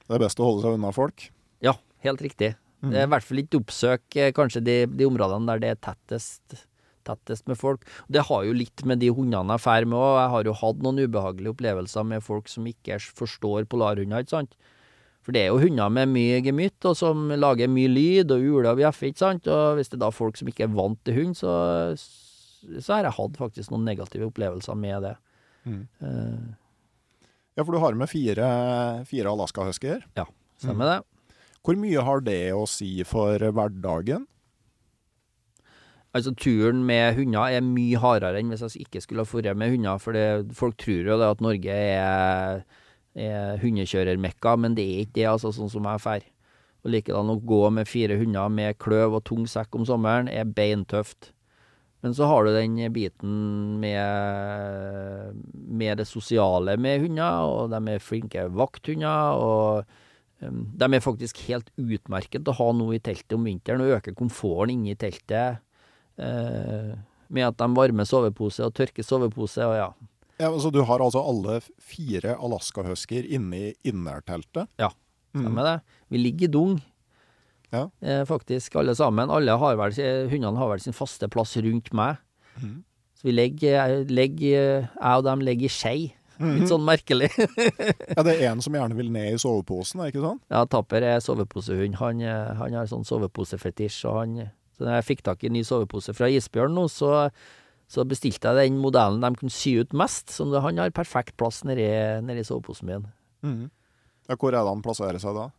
Det er best å holde seg unna folk. ja, helt riktig. Det er i hvert fall ikke oppsøk kanskje de, de områdene der det er tettest, tettest med folk. Det har jo litt med de hundene jeg drar med òg. Jeg har jo hatt noen ubehagelige opplevelser med folk som ikke forstår polarhunder, ikke sant. For det er jo hunder med mye gemytt, og som lager mye lyd og uler og bjeffer, ikke sant. Og hvis det er da folk som ikke er vant til hund, så, så har jeg hatt faktisk noen negative opplevelser med det. Mm. Uh, Ja, for du har med fire, fire Alaska-huskyer. ja, stemmer det. Hvor mye har det å si for hverdagen? Altså Turen med hunder er mye hardere enn hvis jeg ikke skulle ha dratt med hunder. For folk tror jo det at Norge er, er hundekjørermekka, men det er ikke det, altså, sånn som jeg drar. Og likedan å gå med fire hunder med kløv og tung sekk om sommeren er beintøft. Men så har du den biten med, med det sosiale med hunder, og de er flinke vakthunder. og um, De er faktisk helt utmerket å ha noe i teltet om vinteren, og øker komforten inne i teltet med at de varmer sovepose og tørker sovepose, og ja. Ja, så du har altså alle fire Alaska-husker inne i innerteltet? Ja, stemmer det. Vi ligger i dung. Ja. Eh, faktisk, alle sammen. Alle har vel, Hundene har vel sin faste plass rundt meg. Så vi legger, legger Jeg og dem ligger i skei. Litt sånn merkelig. Ja, det er en som gjerne vil ned i soveposen, er ikke sant? ja, Tapper er soveposehund. Han, eh, han har sånn soveposefetisj. Og han, så jeg fikk tak i en ny sovepose fra Isbjørn nå, så, så bestilte jeg den modellen de kunne sy ut mest. Så han har perfekt plass nedi, nedi soveposen min. Ja, hvor er det han plasserer seg da?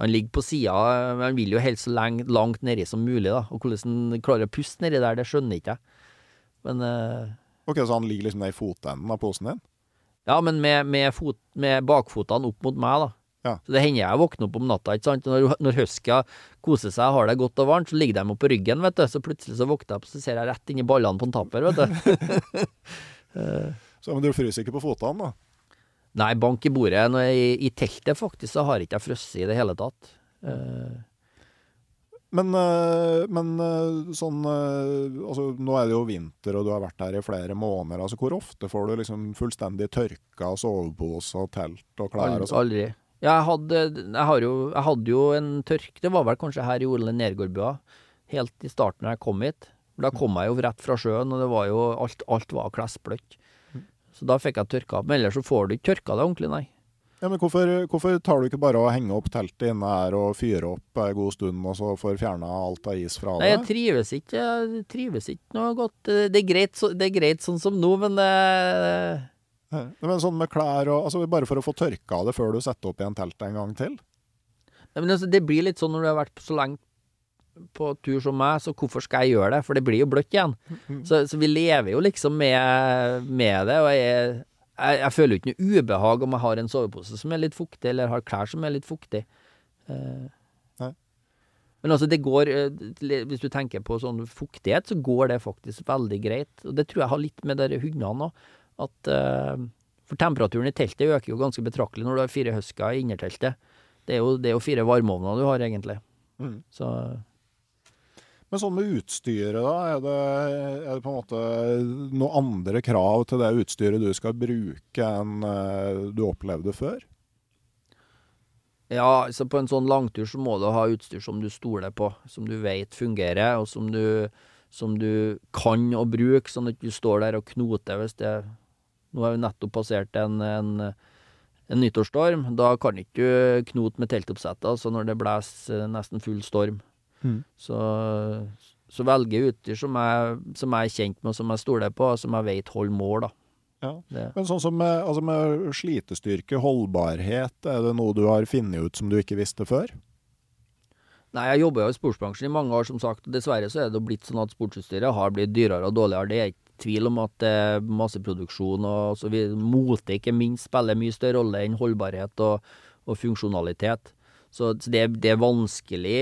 Han ligger på sida, men han vil jo helst så leng, langt nedi som mulig, da. Og hvordan han klarer å puste nedi der, det skjønner ikke jeg. Men uh... Ok, Så han ligger liksom ned i fotenden av posen din? Ja, men med, med, fot, med bakfotene opp mot meg, da. Ja. Så det hender jeg våkner opp om natta, ikke sant. Når, når huska koser seg, har det godt og varmt, så ligger de oppe på ryggen, vet du. Så plutselig så våkner jeg opp, så ser jeg rett inn i ballene på en tapper, vet du. Så, men du fryser ikke på fotene, da? Nei, bank i bordet. Når jeg, I teltet faktisk så har jeg ikke frosset i det hele tatt. Uh, Men, øh, men sånn Altså, nå er det jo vinter, og du har vært her i flere måneder. Altså, hvor ofte får du liksom fullstendig tørka sovepose og telt og klær og aldri. sånn? aldri. Ja, jeg hadde, jeg, har jo, jeg hadde jo en tørk Det var vel kanskje her i Ole Nergårdbua, helt i starten da jeg kom hit. Da kom jeg jo rett fra sjøen, og det var jo alt, alt var klesbløtt. Så da fikk jeg tørka opp. Men ellers så får du ikke tørka det ordentlig, nei. Ja, men hvorfor, hvorfor tar du ikke bare og henger opp teltet inne her og fyrer opp en god stund, og så får fjerna alt av is fra Nei, jeg trives ikke. Jeg trives ikke noe godt. Det er greit, så, det er greit sånn som nå, men det Ja, Men sånn med klær og Altså bare for å få tørka det før du setter opp igjen teltet en gang til? Nei, men altså, det blir litt sånn når du har vært så lenge på tur som meg, så hvorfor skal jeg gjøre det? For det blir jo bløtt igjen. Så, så vi lever jo liksom med, med det, og jeg, jeg, jeg føler jo ikke noe ubehag om jeg har en sovepose som er litt fuktig, eller har klær som er litt fuktig. Eh, Nei. Men altså, det går eh, Hvis du tenker på sånn fuktighet, så går det faktisk veldig greit. Og det tror jeg har litt med de hundene òg. At eh, For temperaturen i teltet øker jo ganske betraktelig når du har fire husker i innerteltet. Det er jo, det er jo fire varmeovner du har, egentlig. Mm. Så Men sånn med utstyret, da? Er det, er det på en måte noen andre krav til det utstyret du skal bruke enn eh, du opplevde før? Ja, så på en sånn langtur så må du ha utstyr som du stoler på, som du vet fungerer, og som du, som du kan å bruke, sånn at du står der og knoter hvis det Nå har vi nettopp passert en, en, en nyttårsstorm. Da kan ikke du knote med teltoppsettet, altså når det blåser nesten full storm. Mm. Så, så velger jeg utstyr som jeg, som jeg er kjent med, og som jeg stoler på, og som jeg vet holder mål, da. Ja. Det. Men sånn som med, altså med slitestyrke, holdbarhet, er det noe du har funnet ut som du ikke visste før? Nei, jeg jobber jo i sportsbransjen i mange år, som sagt. Dessverre så er det blitt sånn at sportsutstyret har blitt dyrere og dårligere. Det er ikke tvil om at det er masseproduksjon og så vi, mote ikke minst spiller mye større rolle enn holdbarhet og, og funksjonalitet. Så så det, det er vanskelig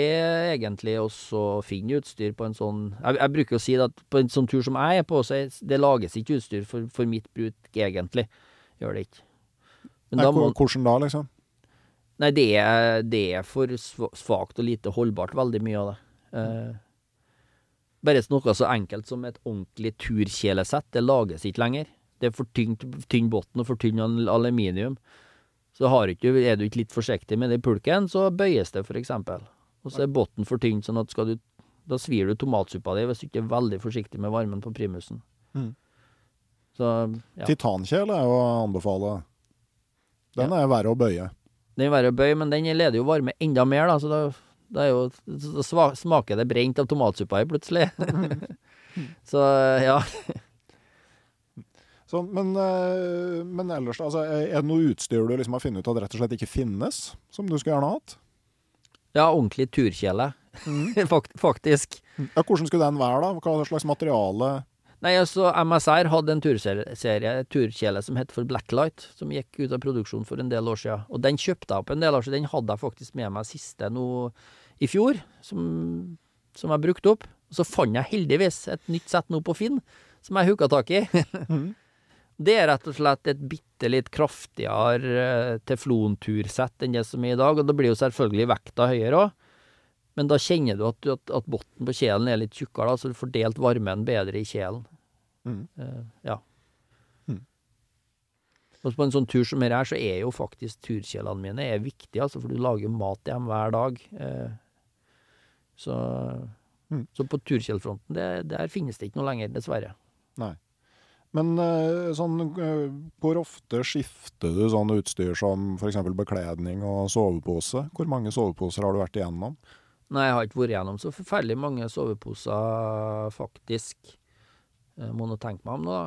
egentlig også å finne utstyr på en sånn Jeg, jeg bruker å si at på en sånn tur som jeg er på, så er, det lages ikke utstyr for, for mitt bruk, egentlig. Gjør det ikke. Men Nei, da må, hvor- Hvordan da, liksom? Nei, det er, det er for sva- svakt og lite holdbart, veldig mye av det. Eh, bare noe så enkelt som et ordentlig turkjelesett, det lages ikke lenger. Det er for tynt, tynn bunn og for tynn aluminium. Så har ikke, er du ikke litt forsiktig med det i pulken, så bøyes det, for eksempel. Og så er bunnen for tynn, sånn at skal du, da svir du tomatsuppa di hvis du ikke er veldig forsiktig med varmen på primusen. Mm. Så, ja. Titankjele er jo å anbefale. Den er verre å bøye. Den er verre å bøye, men den leder jo varme enda mer, da, så da, da, er jo, smaker det brent av tomatsuppa i plutselig. så ja. Så, men, eh, men ellers, altså, er det noe utstyr du liksom har funnet ut at rett og slett ikke finnes, som du skulle gjerne hatt? Ja, ordentlig turkjele. mm. faktisk. Ja, hvordan skulle den være, da? Hva slags materiale? Nei, altså, MSR hadde en turserie, turkjele som het for Blacklight, som gikk ut av produksjon for en del år siden. Og den kjøpte jeg opp en del år siden. Den hadde jeg faktisk med meg siste nå i fjor, som, som jeg brukte opp. Og så fant jeg heldigvis et nytt sett nå på Finn, som jeg hooka tak i. Det er rett og slett et bitte litt kraftigere eh, teflontursett enn det som er i dag, og da blir jo selvfølgelig vekta høyere òg. Men da kjenner du at, at, at bunnen på kjelen er litt tjukkere, da, så du får delt varmen bedre i kjelen. Mm. Uh, ja. Mm. Og på en sånn tur som her, så er jo faktisk turkjelene mine er viktige, altså, for du lager mat til dem hver dag. Eh, så, Mm. så på turkjellfronten, det, der finnes det ikke noe lenger, dessverre. Nei. Men eh, sånn, eh, hvor ofte skifter du sånn utstyr som f.eks. bekledning og sovepose? Hvor mange soveposer har du vært igjennom? Nei, jeg har ikke vært igjennom så forferdelig mange soveposer, faktisk. Jeg må nå tenke meg om da.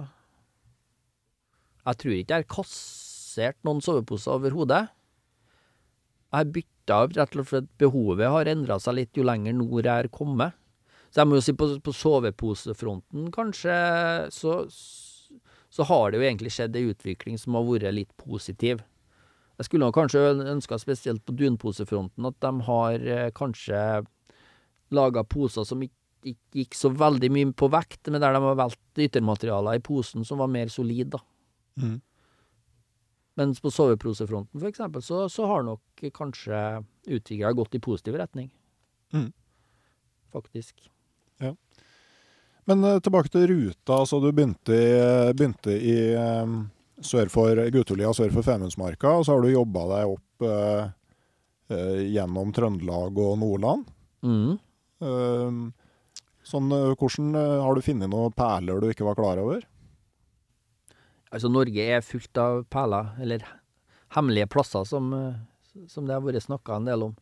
Jeg tror ikke jeg har kassert noen soveposer overhodet. Jeg har bytta av, rett og slett behovet har endra seg litt jo lenger nord jeg er kommet. Så jeg må jo si på, på soveposefronten, kanskje, så, så har det jo egentlig skjedd ei utvikling som har vært litt positiv. Jeg skulle kanskje ønska spesielt på dunposefronten at de har kanskje laga poser som ikke gikk så veldig mye på vekt, men der de har valgt yttermaterialer i posen som var mer solid, da. Mm. Mens på soveprosefronten, eksempel, så, så har nok kanskje utviklinga gått i positiv retning. Mm. Faktisk. Men eh, tilbake til ruta. altså Du begynte i, begynte i eh, sør for Gutulia, sør for Femundsmarka, og så har du jobba deg opp eh, eh, gjennom Trøndelag og Nordland. Mm. Eh, sånn, hvordan Har du funnet noen perler du ikke var klar over? Altså, Norge er fullt av perler, eller hemmelige plasser, som, eh, som det har vært snakka en del om.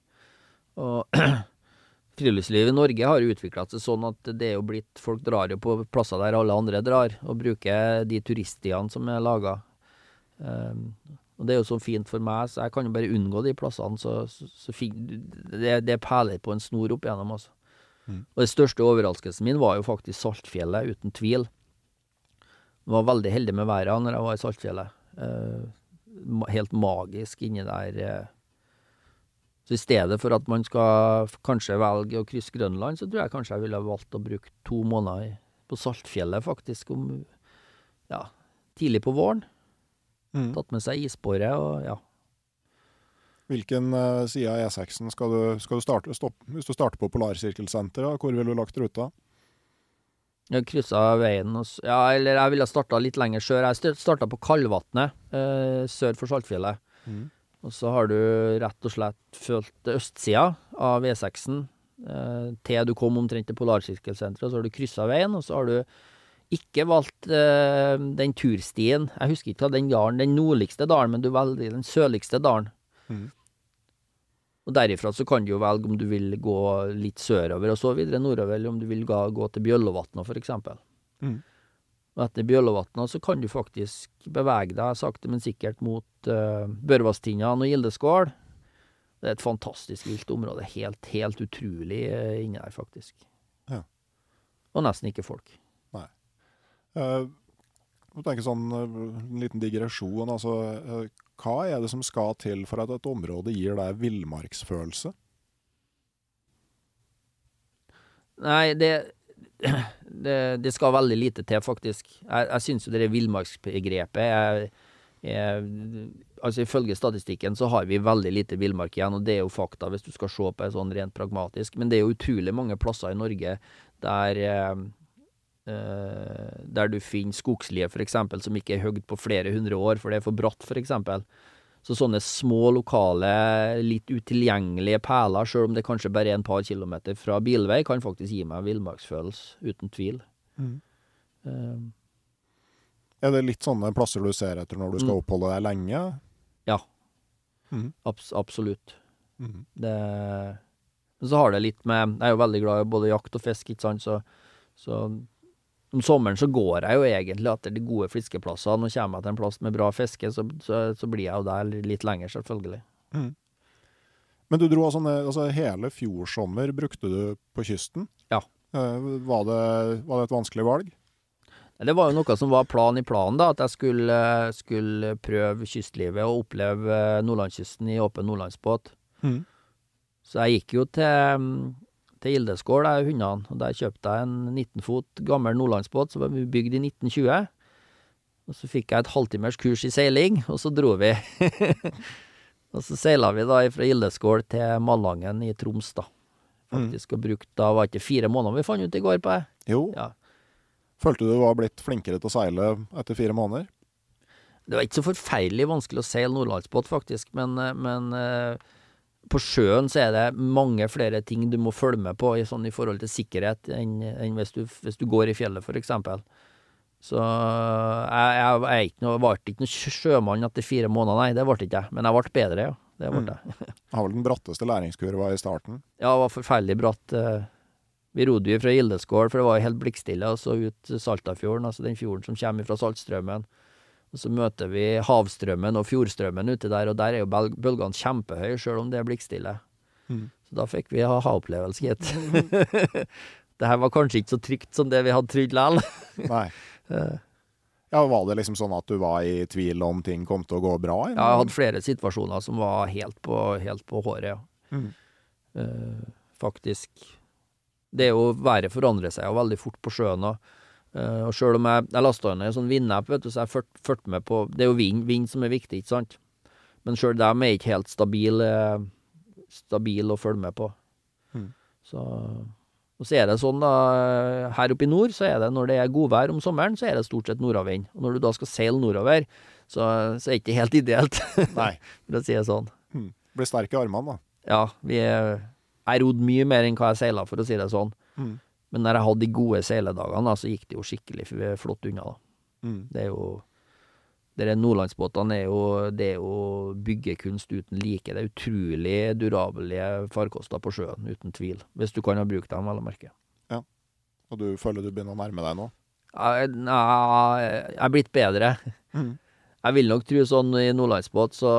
Og friluftslivet i Norge har utvikla seg sånn at det er jo blitt Folk drar jo på plasser der alle andre drar, og bruker de turiststiene som er laga. Um, og det er jo så fint for meg, så jeg kan jo bare unngå de plassene. Så, så, så det, det er perler på en snor opp igjennom, altså. Mm. Og den største overraskelsen min var jo faktisk Saltfjellet, uten tvil. Var veldig heldig med været når jeg var i Saltfjellet. Eh, helt magisk inni der. Eh. Så i stedet for at man skal kanskje velge å krysse Grønland, så tror jeg kanskje jeg ville valgt å bruke to måneder på Saltfjellet, faktisk, om ja, tidlig på våren. Mm. Tatt med seg isbåre og ja. Hvilken uh, side av E6-en skal du, skal du starte, stopp, Hvis du starter på Polarsirkelsenteret, hvor ville du lagt ruta? Jeg kryssa veien og Ja, eller jeg ville starta litt lenger sør. Jeg starta på Kalvatnet, eh, sør for Saltfjellet. Mm. Og så har du rett og slett fulgt østsida av E6-en eh, til du kom omtrent til Polarsirkelsenteret. Så har du kryssa veien, og så har du ikke valgt eh, den turstien. Jeg husker ikke hva den dalen, den nordligste dalen, men du velger den sørligste dalen. Mhm. Og derifra så kan du jo velge om du vil gå litt sørover og så videre nordover, eller om du vil gå, gå til Bjøllovatna, for eksempel. Mm. Og etter Bjøllovatna så kan du faktisk bevege deg sakte, men sikkert mot uh, Børvastind-an og Gildeskål. Det er et fantastisk vilt område. Helt, helt utrolig uh, inni der, faktisk. Ja. Og nesten ikke folk. Uh, jeg tenke sånn, eh, En liten digresjon. altså, eh, Hva er det som skal til for at et område gir deg villmarksfølelse? Nei, det, det, det skal veldig lite til, faktisk. Jeg, jeg syns jo det villmarksbegrepet er, Altså Ifølge statistikken så har vi veldig lite villmark igjen, og det er jo fakta hvis du skal se på det sånn rent pragmatisk. Men det er jo utrolig mange plasser i Norge der eh, der du finner skogslie, for eksempel, som ikke er høgd på flere hundre år, for det er for bratt, for eksempel. Så sånne små, lokale, litt utilgjengelige perler, sjøl om det kanskje bare er en par kilometer fra bilvei, kan faktisk gi meg villmarksfølelse, uten tvil. Eh, Er det litt sånne plasser du ser etter når du skal Mm. oppholde deg lenge? ja, Mm. abs absolutt. Mm. Det Men så har det litt med Jeg er jo veldig glad i både jakt og fisk, ikke sant, så, så om sommeren så går jeg jo egentlig etter de gode fiskeplassene, og kommer jeg til en plass med bra fiske, så, så, så blir jeg jo der litt lenger, selvfølgelig. Men du dro altså, ned, altså hele fjorsommer brukte du på kysten. Ja. Eh, var, det, var det et vanskelig valg? Det var jo noe som var plan i planen, da, at jeg skulle, skulle prøve kystlivet og oppleve eh, nordlandskysten i åpen nordlandsbåt. Mm. Så jeg gikk jo til, mm, til Gildeskål, de hundene, og der kjøpte jeg en 19 fot gammel nordlandsbåt som var bygd i 1920. Og så fikk jeg et halvtimers kurs i seiling, og så dro vi. og så seila vi da fra Gildeskål til Malangen i Troms, da. Faktisk, og brukte da var det ikke fire måneder vi fant ut i går på det. Jo, Ja. Følte du du var blitt flinkere til å seile etter fire måneder? Det var ikke så forferdelig vanskelig å seile nordlandsbåt, faktisk, men, eh, men eh, på sjøen så er det mange flere ting du må følge med på i, sånn, i forhold til sikkerhet enn, enn hvis, du, hvis, du, går i fjellet, eksempel. Så jeg, jeg, jeg ikke noe, ble ikke noe sjømann etter fire måneder, nei, det ble ikke jeg. Men jeg ble bedre, ja. Det ble jeg. Mm. Har vel den bratteste læringskurva i starten? Ja, det var forferdelig bratt. Eh, vi rodde jo fra Gildeskål, for det var helt blikkstille, og så ut Saltafjorden, altså den fjorden som kommer fra Saltstraumen. Og så møter vi havstrømmen og fjordstrømmen ute der, og der er jo bølgene kjempehøye, sjøl om det er blikkstille. Mm. Så da fikk vi ha-ha-opplevelse, gitt. det her var kanskje ikke så trygt som det vi hadde trodd likevel. Nei. Ja, Var det liksom sånn at du var i tvil om ting kom til å gå bra? Eller? Ja, jeg hadde flere situasjoner som var helt på, helt på håret, ja. Mm. Uh, faktisk. Det er jo Været forandrer seg jo veldig fort på sjøen. og Uh, og sjøl om jeg, jeg lasta ned en sånn vindapp, vet du, så jeg fulgte med på Det er jo vind, vind som er viktig, ikke sant? Men sjøl dem er ikke helt stabile stabil å følge med på. Mm. Så og så er det sånn, da Her oppe i nord, så er det når det er godvær om sommeren, så er det stort sett nordavind. Og når du da skal seile nordover, så, så er det ikke helt ideelt, Nei. for å si det sånn. Mm. Blir sterk i armene, da. Ja. Vi er, jeg rodde mye mer enn hva jeg seila, for å si det sånn. Mm. Men når jeg hadde de gode seiledagene, så gikk det jo skikkelig flott unna. Mm. Det er jo Dere nordlandsbåtene er jo, det er jo byggekunst uten like. Det er utrolig durabelige farkoster på sjøen, uten tvil. Hvis du kan ha brukt dem, vel å merke. Ja. Og du føler du begynner å nærme deg nå? Jeg, jeg er blitt bedre. Mm. Jeg vil nok tro sånn i nordlandsbåt, så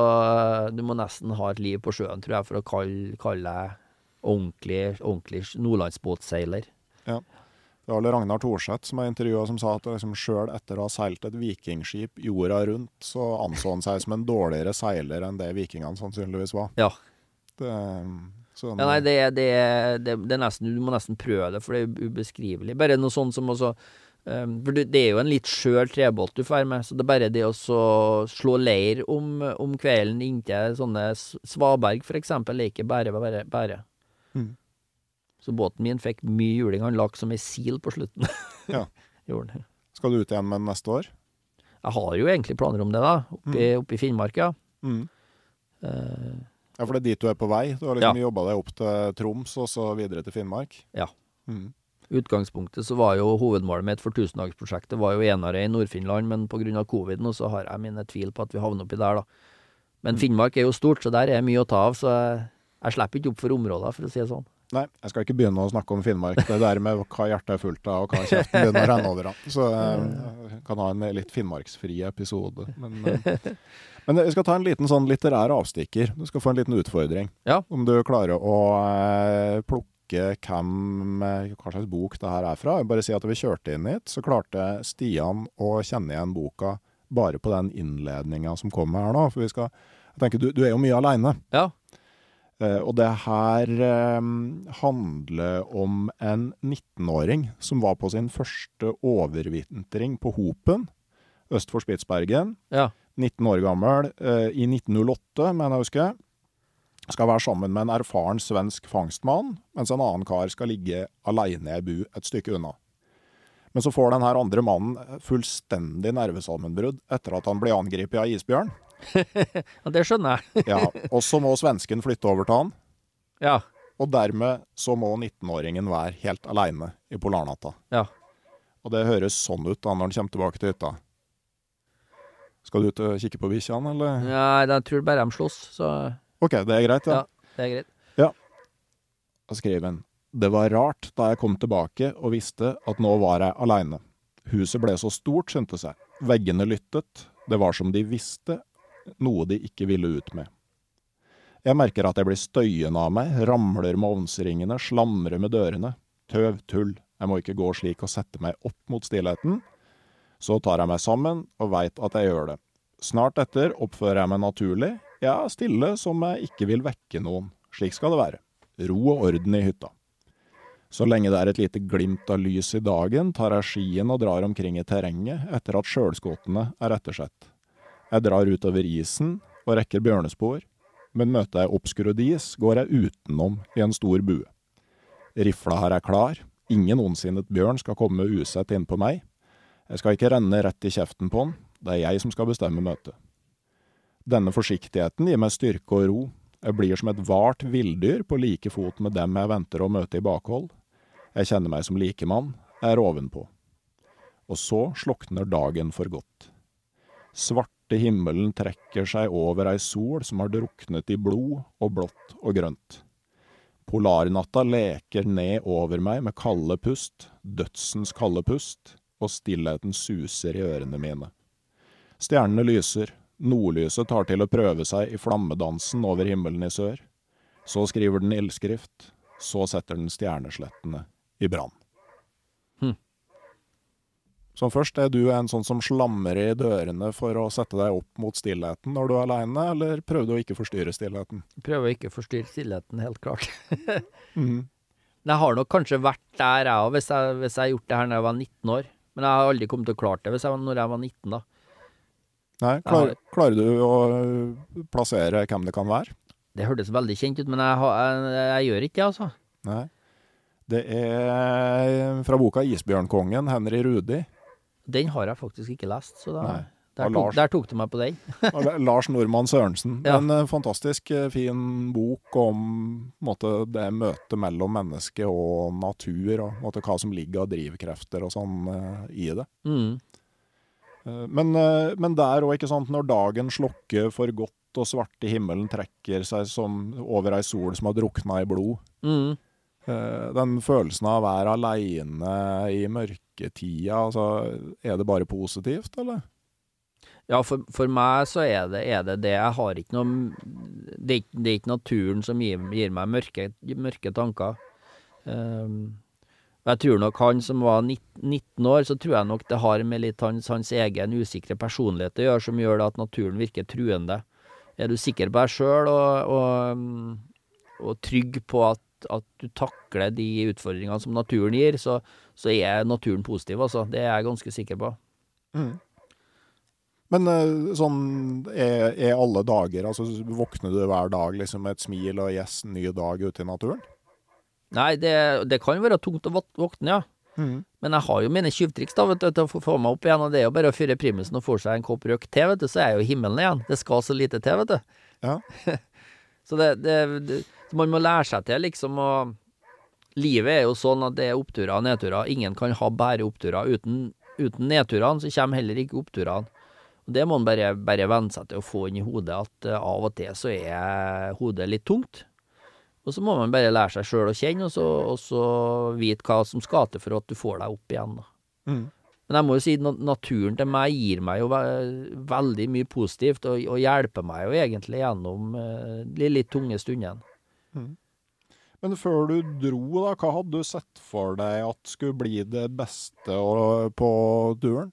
du må nesten ha et liv på sjøen, tror jeg, for å kalle, kalle deg ordentlig, ordentlig nordlandsbåtseiler. Ja. Det var Ragnar Thorseth som jeg intervjua som sa at liksom sjøl etter å ha seilt et vikingskip jorda rundt, så anså han seg som en dårligere seiler enn det vikingene sannsynligvis var. Ja. Det, sånn, ja nei, det, det, det, det, er nesten, Du må nesten prøve det, for det er ubeskrivelig. Bare noe sånt som også um, For det er jo en litt skjør trebåt du drar med, så det er bare det å slå leir om, om kvelden inntil sånne svaberg, for eksempel, er ikke bare bare. bare. Mm. Så båten min fikk mye juling. Han lakk som ei sil på slutten. ja. Skal du ut igjen med den neste år? Jeg har jo egentlig planer om det, da. Oppe mm. i Finnmark, ja. Mm. Uh, ja, for det er dit du er på vei? Du har liksom ja. jobba deg opp til Troms, og så videre til Finnmark? Ja. Mm. Utgangspunktet så var jo hovedmålet mitt for tusendagsprosjektet var jo enere i Nord-Finland, men pga. covid nå så har jeg mine tvil på at vi havner oppi der, da. Men mm. Finnmark er jo stort, så der er mye å ta av, så jeg, jeg slipper ikke opp for områder, for å si det sånn. Nei, jeg skal ikke begynne å snakke om Finnmark. Det der med hva hjertet er fullt av, og hva kjeften begynner å renne over av. Så jeg eh, kan ha en litt finnmarksfri episode. Men, eh, men, jeg skal ta en liten sånn litterær avstikker. Du skal få en liten utfordring. Ja. Om du klarer å eh, plukke hvem, hva slags bok det her er fra. Bare si at vi kjørte inn hit, så klarte Stian å kjenne igjen boka bare på den innledninga som kommer her nå. For vi skal jeg tenker, du, du er jo mye aleine. Ja. Uh, og det her um, handler om en 19-åring som var på sin første overvintring på Hopen øst for Spitsbergen. Ja. 19 år gammel. Uh, I 1908, mener jeg husker. Skal være sammen med en erfaren svensk fangstmann, mens en annen kar skal ligge aleine i bu et stykke unna. Men så får den her andre mannen fullstendig nervesammenbrudd etter at han blir angrepet av isbjørn. ja, det skjønner jeg. ja, Og så må svensken flytte over til han. Ja. Og dermed så må 19-åringen være helt aleine i polarnatta. Ja. Og det høres sånn ut da når han kommer tilbake til hytta. Skal du ut og kikke på bikkjene, eller? Nei, jeg tror bare de slåss, så OK, det er greit, ja? Ja, det er greit. Ja. Da skriver han Det var rart da jeg kom tilbake og visste at nå var jeg aleine. Huset ble så stort, skjønte seg. Veggene lyttet. Det var som de visste noe de ikke ville ut med. Jeg merker at jeg blir støyende av meg, ramler med ovnsringene, slamrer med dørene. Tøv, tull, jeg må ikke gå slik og sette meg opp mot stillheten. Så tar jeg meg sammen og veit at jeg gjør det. Snart etter oppfører jeg meg naturlig, ja, stille som jeg ikke vil vekke noen. Slik skal det være. Ro og orden i hytta. Så lenge det er et lite glimt av lys i dagen, tar jeg skien og drar omkring i terrenget etter at sjølskottene er ettersett. Jeg drar utover isen og rekker bjørnespor, men møter jeg obskurod is, går jeg utenom i en stor bue. Rifla her er klar, ingen ondsinnet bjørn skal komme usett innpå meg. Jeg skal ikke renne rett i kjeften på han, det er jeg som skal bestemme møtet. Denne forsiktigheten gir meg styrke og ro, jeg blir som et vart villdyr på like fot med dem jeg venter å møte i bakhold. Jeg kjenner meg som likemann, jeg er ovenpå. Og så slukner dagen for godt. Svarte himmelen trekker seg over ei sol som har druknet i blod og blått og grønt. Polarnatta leker ned over meg med kalde pust, dødsens kalde pust, og stillheten suser i ørene mine. Stjernene lyser, nordlyset tar til å prøve seg i flammedansen over himmelen i sør. Så skriver den ildskrift, så setter den stjerneslettene i brann. Så først, er du en sånn som slammer i dørene for å sette deg opp mot stillheten når du er aleine, eller prøver du å ikke forstyrre stillheten? Prøver å ikke forstyrre stillheten, helt klart. mm. Men jeg har nok kanskje vært der, jeg òg, hvis, jeg- hvis jeg har gjort det her når jeg var 19 år. Men jeg har aldri kommet til å klare det hvis jeg var, når jeg var 19, da. Nei, klar, klarer du å øh, plassere hvem det kan være? Det hørtes veldig kjent ut, men jeg, har- jeg, jeg gjør ikke det, altså. Nei. Det er fra boka 'Isbjørnkongen', Henry Rudi. Den har jeg faktisk ikke lest, så da, Nei. der, tok, der tok de meg på den. Lars Nordmann Sørensen. Ja. En eh, fantastisk eh, fin bok om på måte, det møtet mellom menneske og natur, og på måte, hva som ligger av drivkrefter og sånn eh, i det. Mm. Men, men der òg, ikke sant, når dagen slukker for godt og svarte himmelen trekker seg som over ei sol som har drukna i blod, Mm. Eh, den følelsen av å være aleine i mørketida, altså, er det bare positivt, eller? Ja, for, for meg så er det, er det det. Jeg har ikke noe Det det er ikke naturen som gir, gir meg mørke, mørke tanker. Um, jeg tror nok han som var 19, 19 år, så tror jeg nok det har med litt hans, hans egen usikre personlighet å gjøre, som gjør det at naturen virker truende. Er du sikker på deg sjøl og, og, og trygg på at, at du takler de utfordringene som naturen gir, så, så er naturen positiv, altså. Det er jeg ganske sikker på. Men eh, sånn er, er alle dager, altså våkner du hver dag liksom med et smil og yes, ny dag ute i naturen? Nei, det, det kan være tungt å våkne, ja. Men jeg har jo mine tjuvtriks da, vet du, til å få, meg opp igjen, og det er jo bare å fyre primusen og få seg en kopp røkt te, vet du, så er jo himmelen igjen. Det skal så lite til, vet du. Ja. så det, det, det Man må lære seg til, liksom, og Livet er jo sånn at det er oppturer og nedturer. Ingen kan ha bare oppturer. Uten, uten nedturene så kommer heller ikke oppturene. Og Det må man bare, bare venne seg til å få inn i hodet, at eh, av og til så er hodet litt tungt. Og så må man bare lære seg sjøl å kjenne, og så, og så vite hva som skal til for at du får deg opp igjen. Mm. Men jeg må jo si naturen til meg gir meg jo ve veldig mye positivt, og, og hjelper meg jo egentlig gjennom eh, de litt tunge stundene. Men før du dro, da, hva hadde du sett for deg at skulle bli det beste på turen?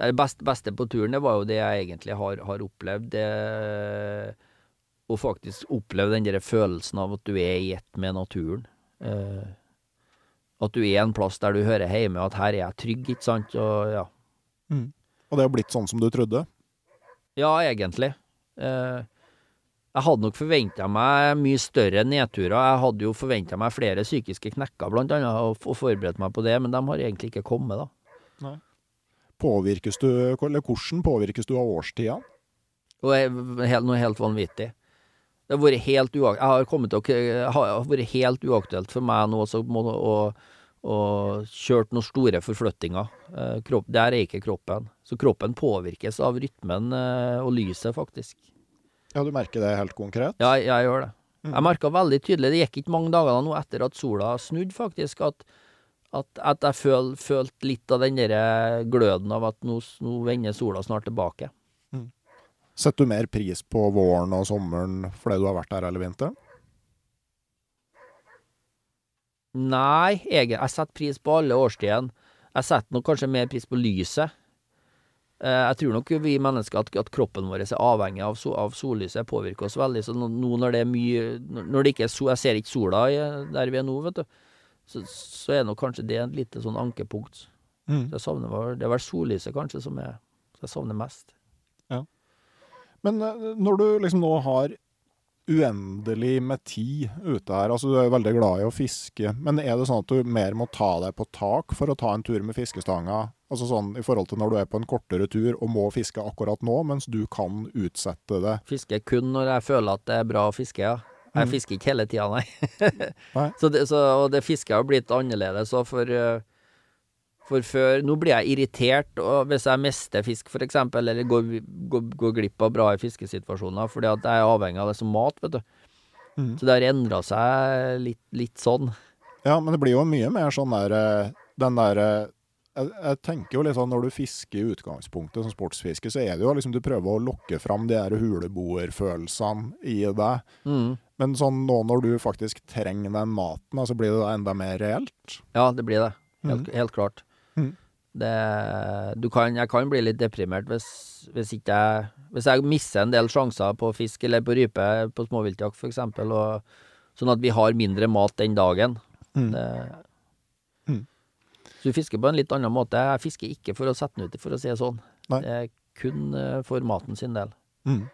Det beste, beste på turen, det var jo det jeg egentlig har, har opplevd. Det, å faktisk oppleve den der følelsen av at du er i ett med naturen. Eh, at du er en plass der du hører hjemme, at her er jeg trygg, ikke sant. Og ja. Og det har blitt sånn som du trodde? Ja, egentlig. Eh, jeg hadde nok forventa meg mye større nedturer. Jeg hadde jo forventa meg flere psykiske knekker, blant annet, og, forberedt meg på det, men de har egentlig ikke kommet, da. Påvirkes du, eller hvordan påvirkes du av årstida? Helt, noe helt vanvittig. Det har vært helt uak jeg har til å har vært helt uaktuelt for meg nå å, å kjøre noen store forflyttinger. Eh, kropp, der er ikke kroppen. Så kroppen påvirkes av rytmen eh, og lyset, faktisk. Ja, du merker det helt konkret? Ja, jeg gjør det. Jeg merka veldig tydelig, det gikk ikke mange dager nå etter at sola snudde, faktisk, at, at, at jeg føl, følte litt av den der gløden av at nå, nå vender sola snart tilbake. Setter du mer pris på våren og sommeren fordi du har vært der hele vinteren? Nei, jeg, jeg setter pris på alle årstidene. Jeg setter nok kanskje mer pris på lyset. Eh, jeg tror nok vi mennesker at, at kroppen vår er avhengig av, so, av sollyset, påvirker oss veldig. Så nå nå når det er mye Når det ikke er sol, jeg ser ikke sola der vi er nå, vet du, så, så er nok kanskje det et lite sånn ankepunkt. Mm. Så jeg savner, det er vel sollyset kanskje som jeg, jeg savner mest. Ja. Men eh, når du liksom nå har uendelig med tid ute her. Altså, du er jo veldig glad i å fiske, men er det sånn at du mer må ta deg på tak for å ta en tur med fiskestanga? Altså sånn i forhold til når du er på en kortere tur og må fiske akkurat nå, mens du kan utsette det. Fiske kun når jeg føler at det er bra å fiske, ja. Jeg Mm. fisker ikke hele tida, nei. Nei. Så det, så, og det fisket har blitt annerledes òg, for, eh, for før Nå blir jeg irritert hvis jeg mister fisk, eksempel, eller går, går, går glipp av bra i fiskesituasjoner, fordi at jeg er avhengig av det som mat, vet du. Mm. Så det har endra seg litt, litt sånn. Ja, men det blir jo mye mer sånn der eh, Den derre jeg, jeg tenker jo litt sånn når du fisker i utgangspunktet som sportsfiske, så er det jo liksom du prøver å lokke fram de her huleboerfølelsene i deg. Mm. Men sånn nå når du faktisk trenger den maten, så altså blir det da enda mer reelt. Ja, det blir det. Helt, mm. helt klart. Mhm. Det, du kan, jeg kan bli litt deprimert hvis, hvis jeg Hvis jeg mister en del sjanser på fisk eller på rype på småviltjakt f.eks., sånn at vi har mindre mat den dagen. Mm. Det, mm. Så du fisker på en litt annen måte. Jeg fisker ikke for å sette den ut, for å si det sånn. Nei. Det er kun eh, for maten sin del. Mm.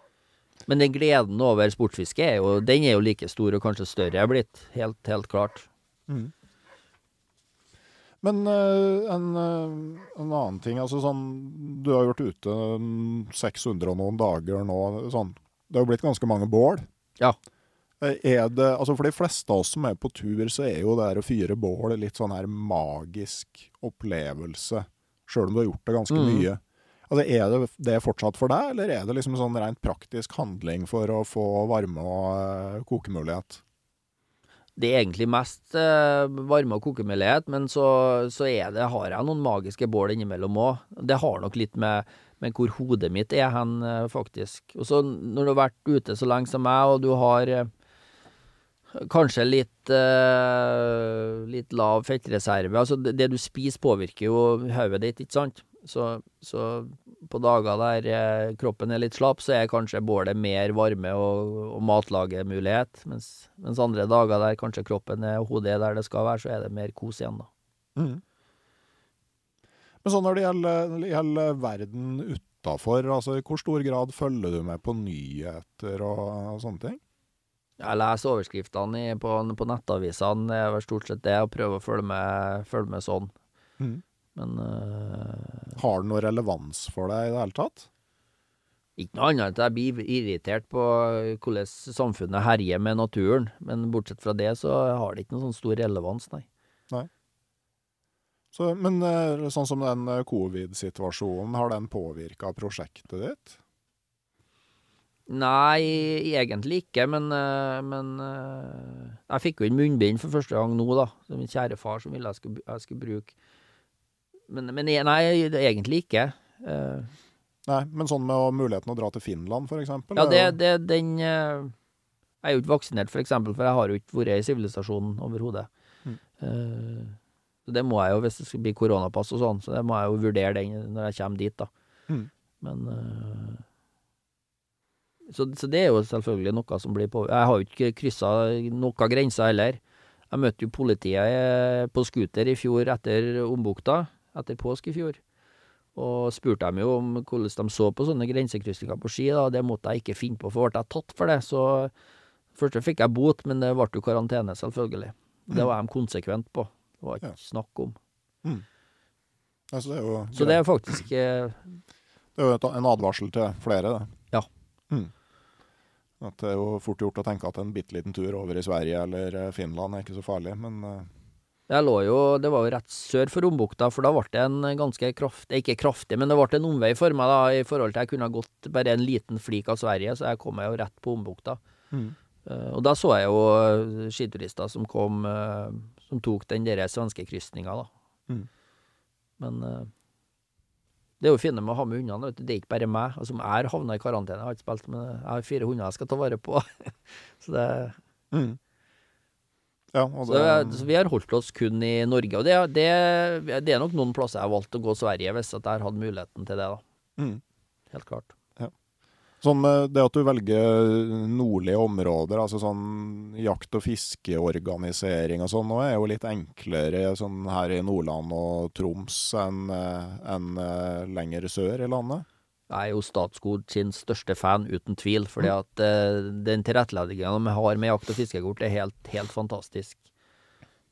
Men den gleden over sportsfiske er jo, den er jo like stor, og kanskje større er blitt. Helt, helt klart. Mm. Men uh, en, uh, en annen ting, altså sånn Du har vært ute mm, 600 og noen dager nå. Sånn. Det har jo blitt ganske mange bål. Ja. Eh, Er det, altså For de fleste av oss som er på tur, så er jo det her å fyre bål litt sånn her magisk opplevelse. Sjøl om du har gjort det ganske Mm. mye. Altså Er det det fortsatt for deg, eller er det liksom sånn rent praktisk handling for å få varme og uh, kokemulighet? Det er egentlig mest eh, varme- og kokemulighet, men så, så det, har jeg noen magiske bål innimellom òg. Det har nok litt med, med hvor hodet mitt er hen, eh, faktisk. Og så når du har vært ute så lenge som meg, og du har eh, kanskje litt, eh, litt lav fettreserve Altså det, det du spiser påvirker jo hodet ditt, ikke sant? Så, så på dager der eh, kroppen er litt slapp, så er kanskje bålet mer varme og, og matlagemulighet. Mens, mens andre dager der kanskje kroppen er, og hodet er der det skal være, så er det mer kos igjen, da. Mm. Men sånn når det gjelder, gjelder verden utafor, altså i hvor stor grad følger du med på nyheter og, og sånne ting? Jeg leser overskriftene på, på nettavisene, det er vel stort sett det, og prøver å følge med, følge med sånn. Mm. Men uh, Har det noe relevans for deg i det hele tatt? ikke noe annet enn at jeg blir irritert på hvordan samfunnet herjer med naturen. Men bortsett fra det, så har det ikke noen sånn stor relevans, nei. Så, men eh, sånn som den eh, covid-situasjonen, har den påvirka prosjektet ditt? Nei, egentlig ikke, men, men Jeg fikk jo inn munnbind for første gang nå, da. Min kjære far som ville jeg skulle, jeg skulle bruke. Men, men nei, egentlig ikke. Uh, Nei, men sånn med å- muligheten å dra til Finland, for eksempel? Ja, det, det, den uh, Jeg er jo ikke vaksinert, for eksempel, for jeg har jo ikke vært i sivilisasjonen overhodet. Mm. Uh, så det må jeg jo, hvis det skal bli koronapass og sånn, så det må jeg jo vurdere den når jeg kommer dit, da. Mm. Men så, så det er jo selvfølgelig noe som blir på Jeg har jo ikke kryssa noen grenser heller. Jeg møtte jo politiet på scooter i fjor etter Ombukta, etter påske i fjor. Og spurte dem jo om hvordan de så på sånne grensekryssinger på ski. da, Det måtte jeg ikke finne på, for ble jeg tatt for det, så Først fikk jeg bot, men det ble jo karantene, selvfølgelig. Det var de konsekvent på. Det var ikke Ja. snakk om. altså, det Så det er faktisk eh, Det er jo en advarsel til flere, det. Ja. Mm. At det er jo fort gjort å tenke at en bitte liten tur over i Sverige eller eh, Finland er ikke så farlig, men eh, Jeg lå jo, det var jo rett sør for Rombukta, for da ble det en ganske kraftig Ikke kraftig, men det ble en omvei for meg, da, i forhold til jeg kunne ha gått bare en liten flik av Sverige, så jeg kom meg jo rett på Ombukta. Mm. Uh, og da så jeg jo eh, skiturister som kom uh, Som tok den der svenske krysninga, da. Mm. Men uh, det er jo fint med å ha med hundene. Det er ikke bare meg. Altså, jeg har havna i karantene. Jeg har ikke spilt med Jeg har fire hunder jeg skal ta vare på. så det mm. Ja, og så, det, så vi har holdt oss kun i Norge. Og det, det, det er nok noen plasser jeg har valgt å gå Sverige hvis jeg har hatt muligheten til det. da. mm. Helt klart. Sånn det at du velger nordlige områder, altså sånn jakt- og fiskeorganisering og sånn, nå er jo litt enklere sånn her i Nordland og Troms enn en eh, lenger sør i landet. Jeg er jo Statskog sin største fan, uten tvil. Fordi at uh, den tilrettelegginga de har med jakt- og fiskekort, er helt, helt fantastisk.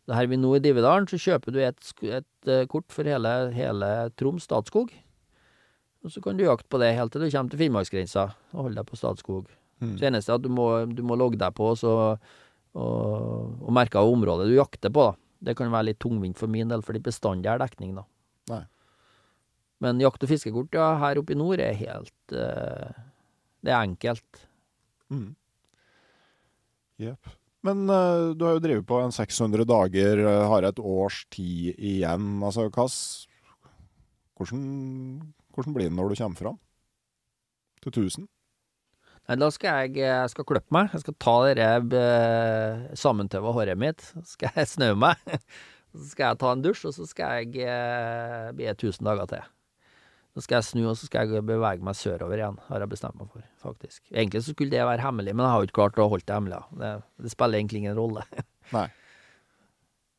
Det her vi nå i Dividalen, så kjøper du et, et uh, kort for hele, hele Troms Statskog. Og så kan du jakte på det helt til du kommer til Finnmarksgrensa og holder deg på Statskog. Mm. Så eneste er at du må, du må logge deg på så, og, og merke av området du jakter på. da. Det kan være litt tungvint for min del, fordi bestandig er dekning, da. Nei. Men jakt- og fiskekort ja, her oppe i nord er helt uh, Det er enkelt. Mm. Men uh, du har jo drevet på en 600 dager, uh, har et års tid igjen. Altså, hva hvordan, hvordan blir det når du kommer fram? Til 1000? Nei, da skal jeg, jeg skal klippe meg. Jeg skal ta det eh, sammentøva håret mitt. Så skal jeg snø meg. Så skal jeg ta en dusj, og så skal jeg eh, bli 1000 dager til. Så skal jeg snu, og så skal jeg bevege meg sørover igjen, har jeg bestemt meg for, faktisk. Egentlig så skulle det være hemmelig, men jeg har jo ikke klart å holde det hemmelig. Det, det spiller egentlig ingen rolle. Nei.